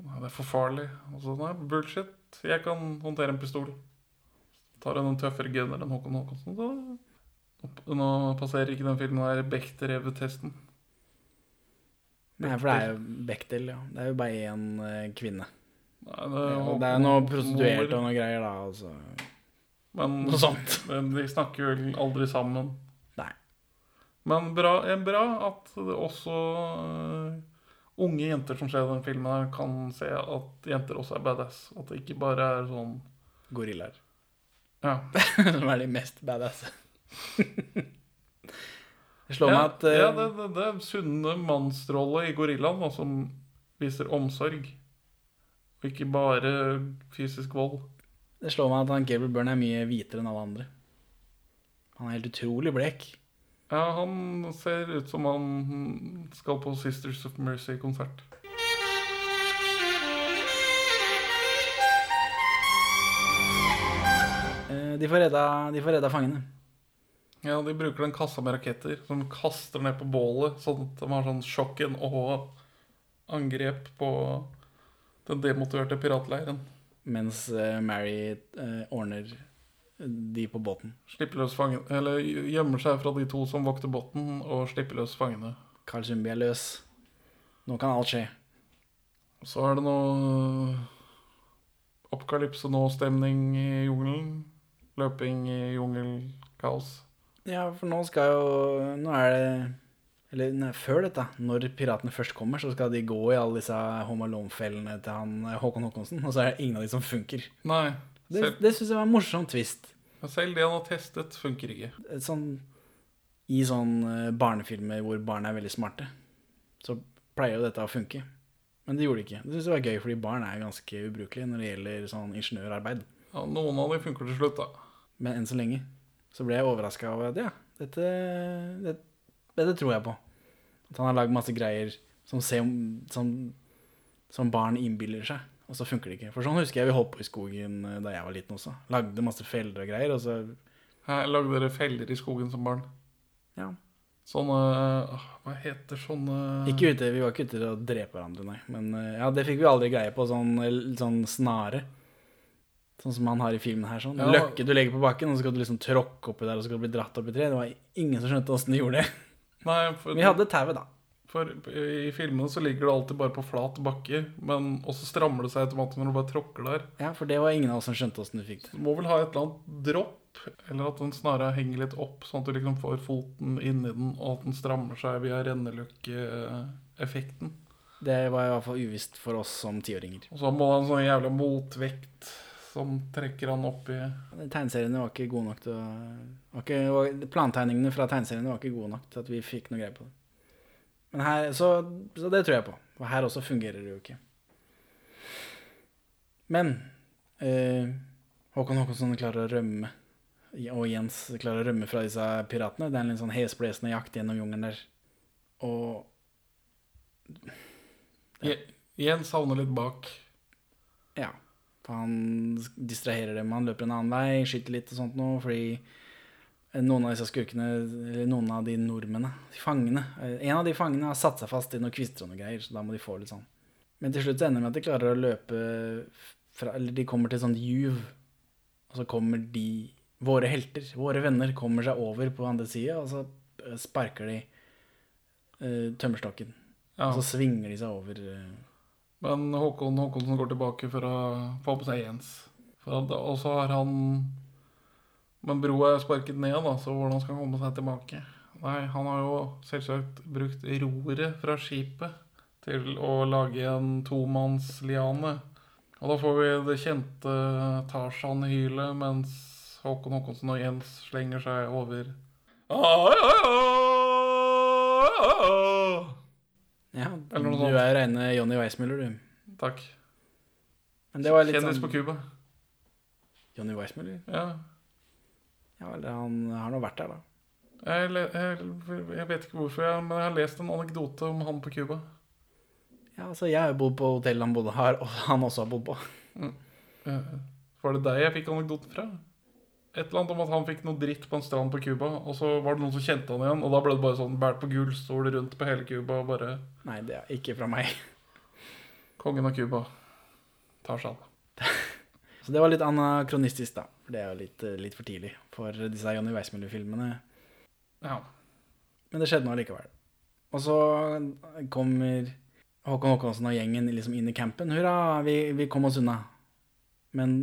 Nei, Det er for farlig. Altså, nei, bullshit. Jeg kan håndtere en pistol. Tar hun en tøffere gunner enn Håkon Håkonsen, så Nå passerer ikke den filmen her Bechdrev-testen. Nei, for det er jo Bechdel, ja. Det er jo bare én eh, kvinne. Nei, det, Ja, det er noe prostituerte og noe greier, da. Altså. Men, Noe sånt. Men de snakker vel aldri sammen. Nei. Men bra, er bra at det også eh, unge jenter som ser den filmen, kan se at jenter også er badass. At det ikke bare er sånn Gorillaer. Ja. Som er de mest badass. Det slår ja, meg at uh, ja, det, det, det er sunne mannsrolle i gorillaen, da, som viser omsorg. Og ikke bare fysisk vold. Det slår meg at han Gabriel Byrne er mye hvitere enn alle andre. Han er helt utrolig blek. Ja, han ser ut som han skal på Sisters of Mercy-konsert. De får redda, de får redda fangene. Ja, de bruker den kassa med raketter som kaster ned på bålet, sånn at de har sånn sjokken og angrep på den demotiverte piratleiren. Mens eh, Mary eh, ordner de på båten. Slipper løs fangene, eller gjemmer seg fra de to som vokter båten, og slipper løs fangene. Carl Sundby er løs. Nå kan alt skje. Så er det noe apokalypse nå-stemning i jungelen. Løping i jungelkaos. Ja, for nå skal jo Nå er det Eller nei, før dette, når piratene først kommer, så skal de gå i alle disse Home Alone-fellene til han eh, Håkon Håkonsen, og så er det ingen av de som funker. Nei. Det, Selv, det syns jeg var en morsom twist. selv det han har testet, funker ikke. Sånn I sånn eh, barnefilmer hvor barn er veldig smarte, så pleier jo dette å funke. Men det gjorde det ikke. Det synes jeg var gøy, fordi barn er ganske ubrukelige når det gjelder sånn ingeniørarbeid. Ja, noen av dem funker til slutt, da. Men enn så lenge så ble jeg overraska over at ja, dette, dette, dette tror jeg på. At han har lagd masse greier som, ser, som, som barn innbiller seg, og så funker det ikke. For sånn husker jeg vi holdt på i skogen eh, da jeg var liten også. Lagde masse feller og greier, og så Her lagde dere feller i skogen som barn. Ja. Sånne Hva heter sånne Ikke ute, Vi var ikke ute til å drepe hverandre, nei. Men eh, ja, det fikk vi aldri greie på. Sånn, sånn snare. Sånn som han har i filmen her. sånn Ja. Løkke du legger på bakken, og så skal du liksom tråkke oppi der, og så skal du bli dratt opp i tre. Det var ingen som skjønte åssen de gjorde det. Nei, for, Vi hadde tauet, da. For i filmene så ligger det alltid bare på flat bakke, men også strammer det seg automatisk når du bare tråkker der. Ja, for det var ingen av oss som skjønte åssen du fikk det. Du må vel ha et eller annet dropp, eller at den snarere henger litt opp, sånn at du liksom får foten inni den, og at den strammer seg via renneløkkeeffekten. Det var i hvert fall uvisst for oss som tiåringer. Og så må det ha en sånn jævla motvekt som trekker han opp i Tegneseriene var ikke gode nok til å ikke, var- Plantegningene fra tegneseriene var ikke gode nok til at vi fikk noe greie på det. Men her, så, så det tror jeg på. Og her også fungerer det jo ikke. Men eh, Håkon Håkonsson klarer å rømme, og Jens klarer å rømme fra disse piratene. Det er en litt sånn hesblesende jakt gjennom jungelen der. Og ja. Jens havner litt bak. Han distraherer dem. Han løper en annen vei, skyter litt og sånt noe, fordi noen av disse skurkene, eller noen av de nordmennene, de fangene eh, En av de fangene har satt seg fast i noen kvister og noe greier, så da må de få litt sånn. Men til slutt så ender det med at de klarer å løpe fra Eller de kommer til sånn juv, og så kommer de Våre helter, våre venner, kommer seg over på andre sida, og så eh, sparker de uh, tømmerstokken. Ja. Og så svinger de seg over eh, Men Håkon Håkonsen går tilbake for å få på seg Jens. Og så har han Men broa er sparket ned, da, så hvordan skal han komme seg tilbake? Nei, han har jo selvsagt brukt roret fra skipet til å lage en tomannsliane. Og da får vi det kjente Tarzan-hylet mens Håkon Håkonsen og Jens slenger seg over Ja, Eller noe du sånt. er reine Johnny Weissmuller, du. Takk. Men det var litt Kjendis sånn på Cuba. Johnny Weissmuller? Ja. Ja vel, han har nå vært der, da. Jeg, le- jeg, jeg vet ikke hvorfor, jeg, men jeg har lest en anekdote om han på Cuba. Ja, altså, jeg har jo bodd på hotellet han bodde her, og han også har bodd på. Eh, Var det deg jeg fikk anekdoten fra? Et eller annet om at han fikk noe dritt på en strand på Cuba, og så var det noen som kjente han igjen, og da ble det bare sånn bært på gullstol rundt på hele Cuba, bare Nei, det er ikke fra meg. Kongen av Cuba tar seg av. Så det var litt anakronistisk, da. For det er jo litt, litt for tidlig for disse Johnny Weissmuller-filmene. Ja. Men det skjedde nå likevel. Og så kommer Håkon Håkonsen og gjengen liksom inn i campen. Hurra, vi, vi kom oss unna. Men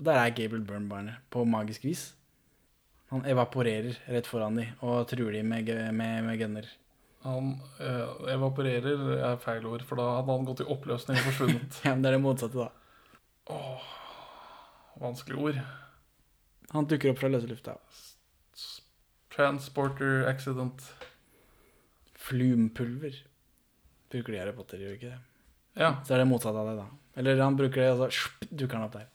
der er Gabriel Byrne barnet, på magisk vis. Han evaporerer rett foran de og truer de med, med, med gunner. Han øh, evaporerer er feil ord, for da hadde han gått i oppløsning og forsvunnet. Ja, men det er det motsatte, da. Åh, vanskelig ord. Han dukker opp fra løse lufta. Transporter accident. Flumpulver bruker de Harry Potter, gjør ikke det? Ja. Så er det motsatt av det, da. Eller han bruker det, og så altså, dukker han opp der.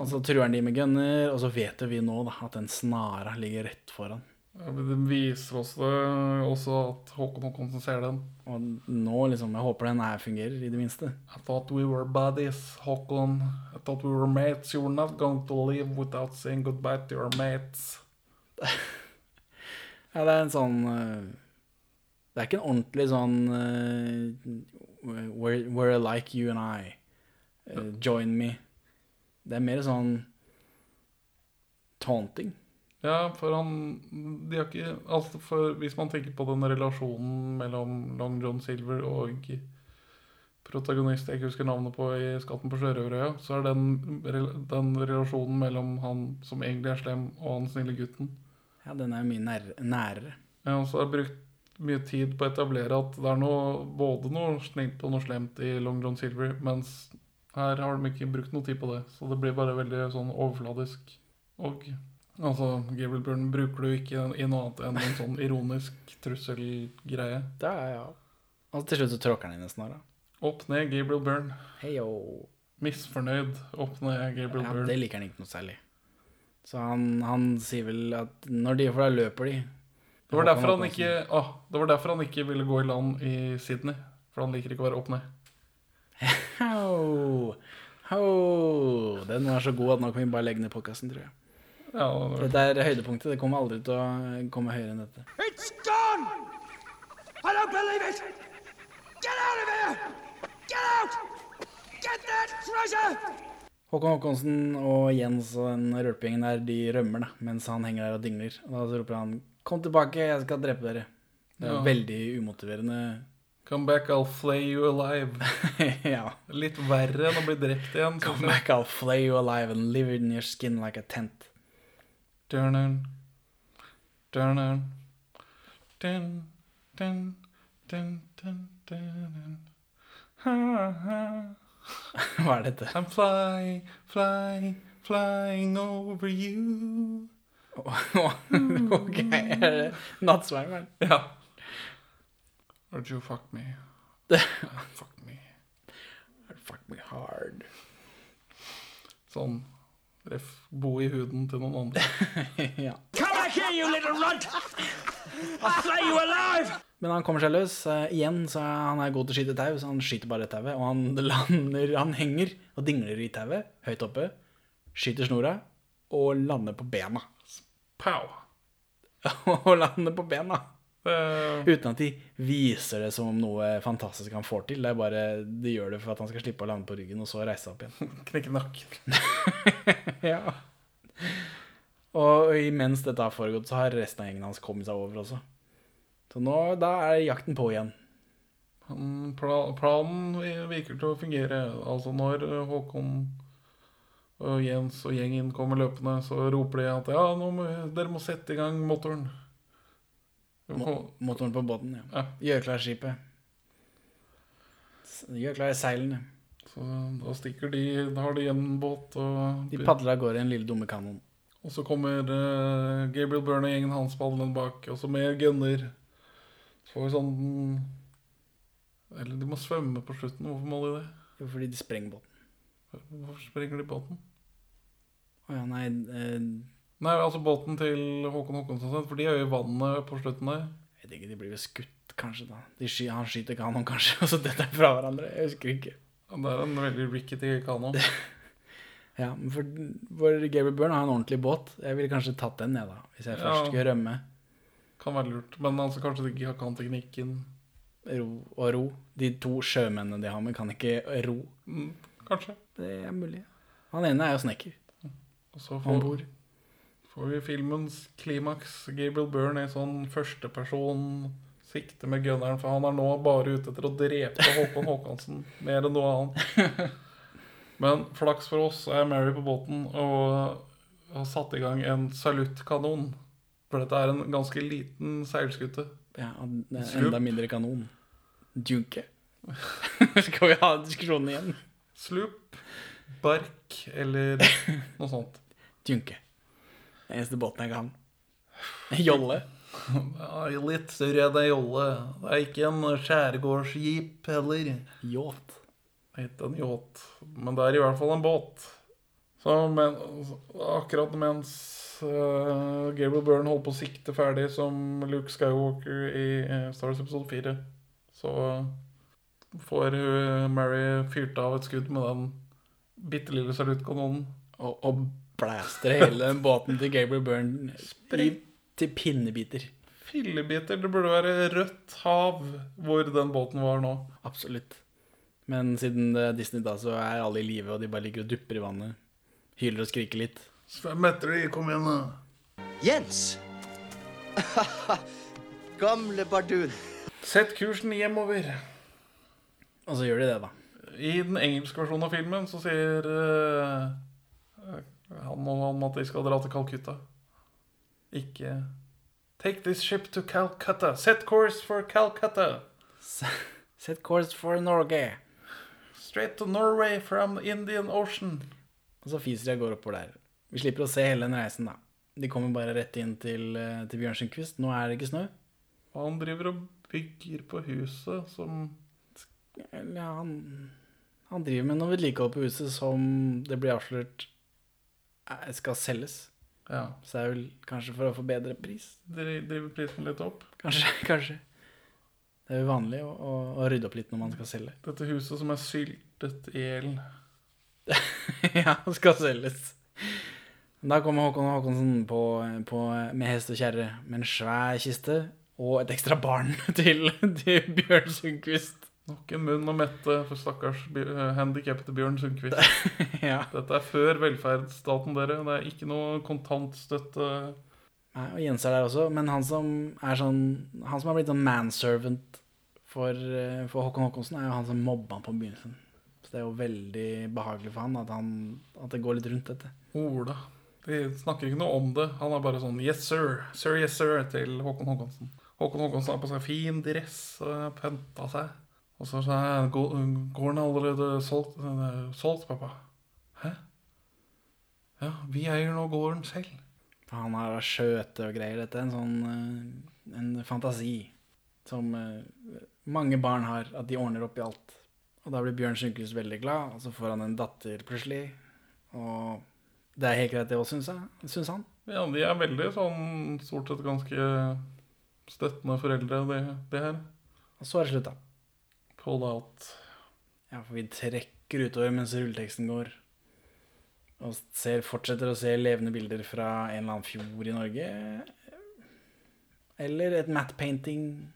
Og så truer han de med gunner, og så vet vi nå da, at den snara ligger rett foran. Ja, men Det viser oss det også at Håkon Håkonsen ser den. Og nå liksom, jeg håper den her fungerer, i det minste. I thought we were buddies, Håkon. I thought we were mates. You were not going to live without saying goodbye to your mates. Ja, det er en sånn eh, Det er ikke en ordentlig sånn eh, we're, we're like you and I. Eh, join me. Det er mer sånn taunting. Ja, for han De har ikke altså for Hvis man tenker på den relasjonen mellom Long John Silver og protagonist jeg ikke husker navnet på i 'Skatten på sjørøverøya', så er den, den relasjonen mellom han som egentlig er slem, og han snille gutten Ja, den er mye nær, nærere. Ja, og så har jeg brukt mye tid på å etablere at det er noe, både noe snilt og noe slemt i Long John Silver, mens her har de ikke brukt noe tid på det. Så det blir bare veldig sånn overfladisk. Og altså, Gabriel Byrne bruker du ikke i noe annet enn en sånn ironisk trusselgreie. Det er ja. Og til slutt så tråkker han inn i snara. Opp ned Gabriel Byrne. Heyo. Misfornøyd. Opp ned Gabriel Ja, Byrne. det liker han ikke noe særlig. Så han, han sier vel at når de For da løper de. Det var, derfor han ikke, ah, det var derfor han ikke ville gå i land i Sydney. For han liker ikke å være opp ned. Ho, ho. Den var så god at nå kan vi bare legge ned podkasten, tror jeg. Ja, det Dette er høydepunktet. Det kommer aldri til å komme høyere enn dette. It's gone! I don't believe it! Get out of here! Get out! Get that treasure! Håkon Håkonsen og Jens og den rølpegjengen der, de rømmer da, mens han henger der og dingler. Og da så roper han 'Kom tilbake, jeg skal drepe dere'. Det er Ja. veldig umotiverende. Come back, I'll flay you alive. ja. Litt verre enn å bli drept igjen. Come back, I'll flay you alive and live in your skin like a tent. Dun-dun. Dun, dun, dun, dun, dun, dun. Hva er dette? I'm flying, flying, flying over you. ok, er det nattsvermeren? Ja. Would you fuck me? fuck me. Fuck me hard. Sånn ref, bo i huden til noen andre. ja. Come back here, you little runt! I'll slay you alive! Men han kommer seg løs. Uh, igjen så er han er god til å skyte tau, så han skyter bare tauet. Og han lander Han henger og dingler i tauet, høyt oppe. Skyter snora og lander på bena. Pow! og lander på bena. Eh, Uten at de viser det som om noe fantastisk han får til. Det er bare De gjør det for at han skal slippe å lande på ryggen, og så reise opp igjen. Knekke nakken. ja. Og imens dette har foregått, så har resten av gjengen hans kommet seg over også. Så nå, da er jakten på igjen. Planen virker til å fungere. Altså når Håkon og Jens og gjengen kommer løpende, så roper de at ja, må, dere må sette i gang motoren. Mo motoren på båten, ja. Ja. Gjør klar skipet. Gjør klar seilene. Så da stikker de, da har de en båt og De padler av gårde i en lille dumme kanon. Og så kommer uh, Gabriel Byrne og gjengen hans padlende bak, og så med gunner. Så får vi sånn Eller de må svømme på slutten. Hvorfor må de det? Jo, fordi de sprenger båten. Hvorfor sprenger de båten? Å ja, nei eh, Nei, altså båten til Håkon Håkonsen, for de er jo i vannet på slutten der. Jeg vet ikke, de blir vel skutt, kanskje, da. De sky han skyter kanon, kanskje, og så detter de fra hverandre. Jeg husker ikke. Det er en veldig rickety kano. Ja, men for, for Gabriel Byrne har en ordentlig båt. Jeg ville kanskje tatt den, jeg, da. Hvis jeg Ja. først skulle rømme. Kan være lurt. Men altså, kanskje de ikke kan teknikken. Ro og ro. De to sjømennene de har med, kan ikke ro. Mm, kanskje. Det er mulig. Han ene er jo snekker. Og så Han får, bor. Får vi filmens klimaks. Gabriel Byrne er sånn førsteperson sikte med gunneren, for han er nå bare ute etter å drepe Håkon Håkonsen. Mer enn noe annet. Men flaks for oss er Mary på båten og har satt i gang en saluttkanon. For dette er en ganske liten seilskute. Ja, det er enda mindre kanon. Junke. Skal vi ha diskusjonen igjen? Slup, bark eller noe sånt. Dunke. Den eneste båten jeg kan. Jolle. Litt større enn ei jolle. Det er ikke en skjærgårdsjeep heller. Yacht. Det heter en yacht, men det er i hvert fall en båt. Så men, akkurat mens uh, Gabriel Byrne holder på å sikte ferdig som Luke Skywalker i uh, Star Wars episode 4, så får hun Mary fyrt av et skudd med den bitte lille saluttkanonen. Og, og blaster hele den båten til Gabriel Byrne i, til pinnebiter. Fillebiter. Det burde være rødt hav hvor den båten var nå. Absolutt. Men siden det er Disney, da, så er alle i live, og de bare ligger og dupper i vannet. Hyler og skriker litt. Svøm etter de, kom igjen, da. Jens! Gamle bardun. Sett kursen hjemover. Og så gjør de det, da. I den engelske versjonen av filmen så sier eh, han og han at de skal dra til Calcutta. Ikke Take this ship to Calcutta. Set course for Calcutta. Set course for Norge. Straight to Norway from Indian Ocean. Og så fiser jeg går oppover der. Vi slipper å se hele den reisen, da. De kommer bare rett inn til, eh, til Bjørnskjenkvist. Nå er det ikke snø. Og han driver og bygger på huset som ja, han, han driver med noe vedlikehold på huset som det blir avslørt skal selges. Ja. Så det er vel kanskje for å få bedre pris. Dri- Driver prisen litt opp. Kanskje. kanskje. Det er jo vanlig å, å, å rydde opp litt når man skal selge. Dette huset som er syltet i hjel. ja, skal selges. Da kommer Håkon Håkonsen på, på, med hest og kjerre med en svær kiste og et ekstra barn til, til Bjørn Sundquist. Nok en munn å mette for stakkars uh, handikappede Bjørn Sundquist. Ja. Dette er før velferdsstaten, dere. Det er ikke noe kontantstøtte. Nei, og Jens er der også, men han som er sånn Han som har blitt sånn manservant for, eh, for Håkon Håkonsen, er jo han som mobba han på begynnelsen. Så det er jo veldig behagelig for han at, han at det går litt rundt dette. Ola. De snakker ikke noe om det. Han er bare sånn 'yes sir', 'sir, yes sir' til Håkon Håkonsen. Håkon Håkonsen har på seg fin dress og pynta seg. Og så er jeg gården allerede solgt, solgt, pappa. Hæ? Ja, vi eier nå gården selv. Han har skjøte og greier. Dette er en sånn eh, en fantasi som eh, mange barn har, at de ordner opp i alt. Og da blir Bjørn Sundquist veldig glad, og så får han en datter plutselig. Og det er helt greit, det òg, syns. Syns han. Ja, de er veldig sånn stort sett ganske støttende foreldre, det, det her. Og så er det slutt, da. Pull out. Ja, for vi trekker utover mens rulleteksten går. Og ser, fortsetter å se levende bilder fra en eller annen fjord i Norge. Eller et matte painting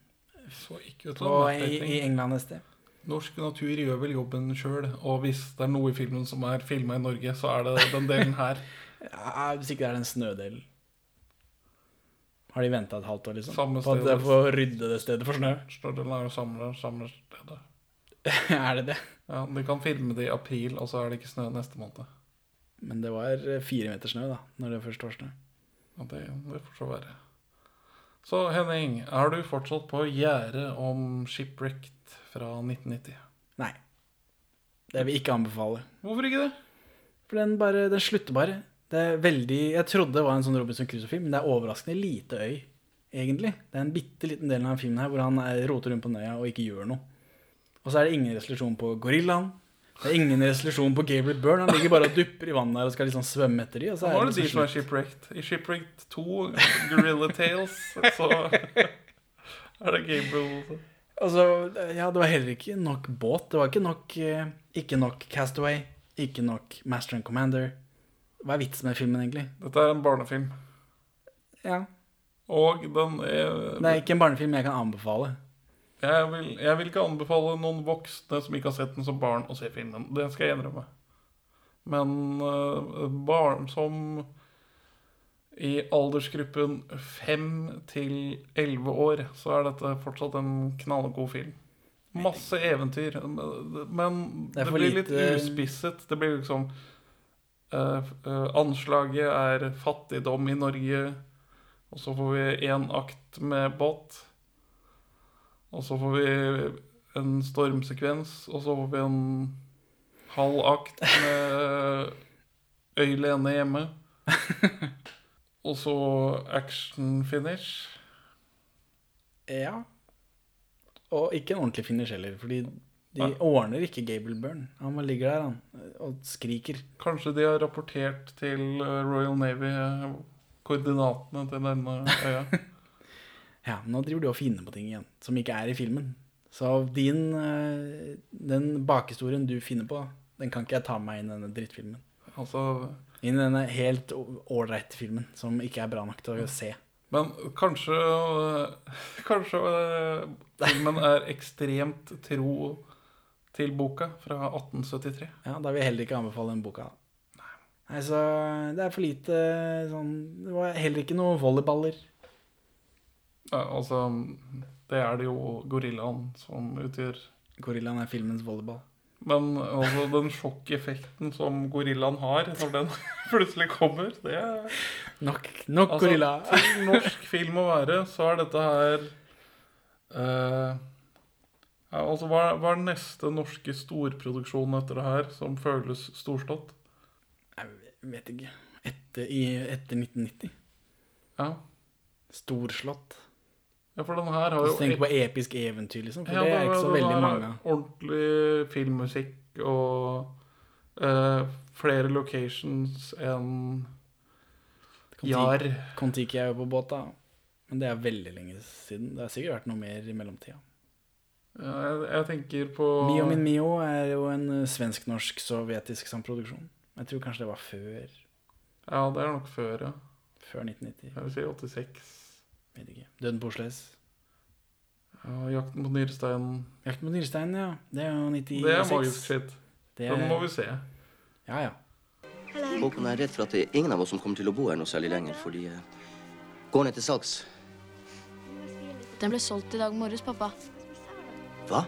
Så ikke ut på, i, i England et sted. Norsk natur gjør vel jobben sjøl, og hvis det er noe i filmen som er filma i Norge, så er det den delen her. Ja, sikkert er det en den snødelen. Har de venta et halvt år, liksom? Samme på at det er for å rydde det stedet for snø? Snødelen er jo samme, samme stedet. er det det? Ja, De kan filme det i april, og så er det ikke snø neste måned. Men det var eh, fire meter snø, da, når det først var snø. Ja, det, det får så være. Så Henning, er du fortsatt på gjerdet om Shipwrecked fra 1990? Nei. Det vil jeg ikke anbefale. Hvorfor ikke det? For den, bare, den slutter bare. Det er veldig Jeg trodde det var en sånn Robinson Crusoe-film, men det er overraskende lite øy, egentlig. Det er en bitte liten del av filmen her hvor han er- roter rundt på den øya og ikke gjør noe. Og så er det ingen resolusjon på gorillaen. Det er ingen resolusjon på Gabriel Byrne. Han ligger bare og dupper i vannet der og skal liksom svømme etter de, og så er det, det de som er. Shipwrecked. I Shipwrecked 2, Gorilla Tales, så er det Gabriel Altså, ja, det var heller ikke nok båt. Det var ikke nok, eh, ikke nok Castaway, ikke nok Master and Commander. Hva er vitsen med filmen, egentlig? Dette er en barnefilm. Ja. Og den er Det er ikke en barnefilm jeg kan anbefale. jeg vil, jeg vil ikke anbefale noen voksne som ikke har sett den som barn, å se filmen. Det skal jeg innrømme. Men uh, barn som i aldersgruppen fem til elleve år, så er dette fortsatt en knallgod film. Masse eventyr, men Det blir litt lite- uspisset. Det blir liksom Anslaget er fattigdom i Norge, og så får vi én akt med båt. Og så får vi en stormsekvens, og så får vi en halv akt med Øylene hjemme. Og så action finish. Ja. Og ikke en ordentlig finish heller, fordi de ordner ikke Gable Byrne. Han bare ligger der, han, og skriker. Kanskje de har rapportert til eh, Royal Navy eh, koordinatene til denne øya. Ja, nå driver du og finner på ting igjen, som ikke er i filmen. Så din, eh, den bakhistorien du finner på, den kan ikke jeg ta med meg inn i denne drittfilmen. Altså, Inn i denne helt ålreite filmen, som ikke er bra nok til å se. Men kanskje Kanskje filmen er ekstremt tro til boka fra 1873. Ja, da vil jeg heller ikke anbefale den boka. Nei, Nei, så det er for lite sånn Det var heller ikke noe volleyballer. Ja, altså Det er det jo gorillaen som utgjør Gorillaen er filmens volleyball. Men altså, den sjokkeffekten som gorillaen har når den plutselig kommer, det er Nok, nok altså, gorilla. Til norsk film å være, så er dette her eh, ja, altså, hva, er- hva er den neste norske storproduksjonen etter det her som føles storslått? Jeg vet ikke. Etter, i, etter 1990. Ja. Storslått. Ja, for den her har jo Hvis du tenker på episk eventyr, liksom. For Ja, det er ikke så den veldig mange. Ordentlig filmmusikk og eh, flere locations enn Jar. Kon-Tiki er jo på båt, da. Men det er veldig lenge siden. Det har sikkert vært noe mer i mellomtida. Jeg, jeg tenker på Mio min Mio er jo en eh, svensk-norsk-sovjetisk samproduksjon. Jeg tror kanskje det var før. Ja, det er nok før, ja. Før 1990. Jeg vil si 86. Vet ikke. Døden på Osles. Ja, 'Jakten på nyresteinen'. Jakten på nyresteinen, ja. Det er jo 96. Det er magisk shit. Det Den er- må vi se. Ja, ja. Håkon er redd for at det er ingen av oss som kommer til å bo her noe særlig lenger, fordi eh, gården er til salgs. Den ble solgt i dag morges, pappa. Hva?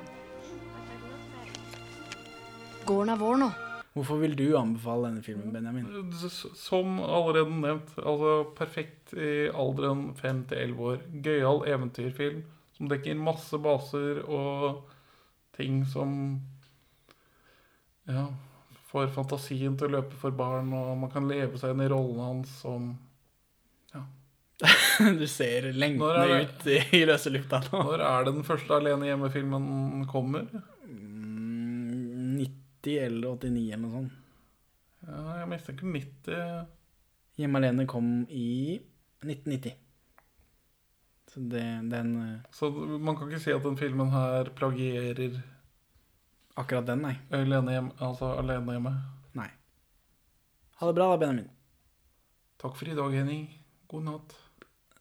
Gården er vår nå. Hvorfor vil du anbefale denne filmen, Benjamin? Som allerede nevnt, altså perfekt i alderen 5 til 11 år. Gøyal eventyrfilm som dekker masse baser og ting som Ja, får fantasien til å løpe for barn, og man kan leve seg inn i rollen hans som du ser er lengtende ut i, i løse lufta nå. Når er det den første Alene hjemme-filmen kommer? Mm, 90 eller 89 eller noe sånt. Ja, jeg mistenker 90 Hjemme alene kom i 1990. Så det, den eh, Så man kan ikke si at den filmen her plagierer Akkurat den, nei. Alene hjemme. Altså Alene hjemme. Nei. Ha det bra da, Benjamin. Takk for i dag, Henning. God natt.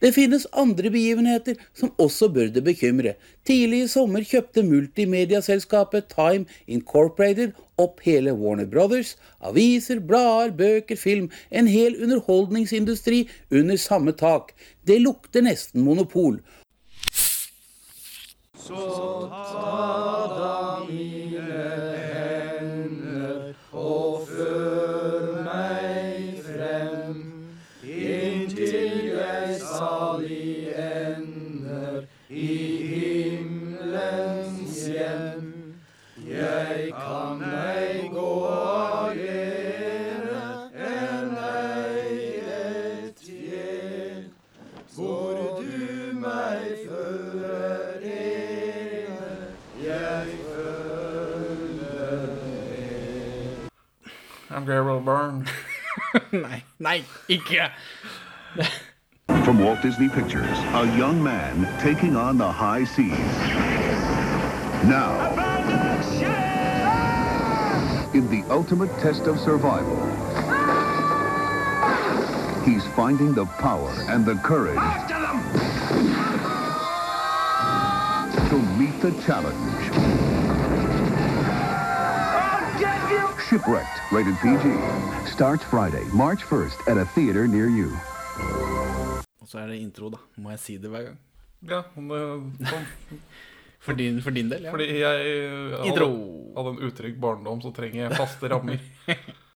Det finnes andre begivenheter som også bør det bekymre. Tidlig i sommer kjøpte multimediaselskapet Time Incorporated opp hele Warner Brothers. Aviser, blader, bøker, film. En hel underholdningsindustri under samme tak. Det lukter nesten monopol. Så ta da mine I'm Gabriel Byrne. nei, nei, ikke. From Walt Disney Pictures, a young man taking on the high seas. Now, in the ultimate test of survival, he's finding the power and the courage to meet the challenge. Shipwrecked, rated PG. Starts Friday, March 1st at a theater near you. Og så er det intro, da. Må jeg si det hver gang? Ja, men det, sånn. For din, for din del, ja. Fordi jeg Intro. hadde, hadde en utrygg barndom, så trenger jeg faste rammer.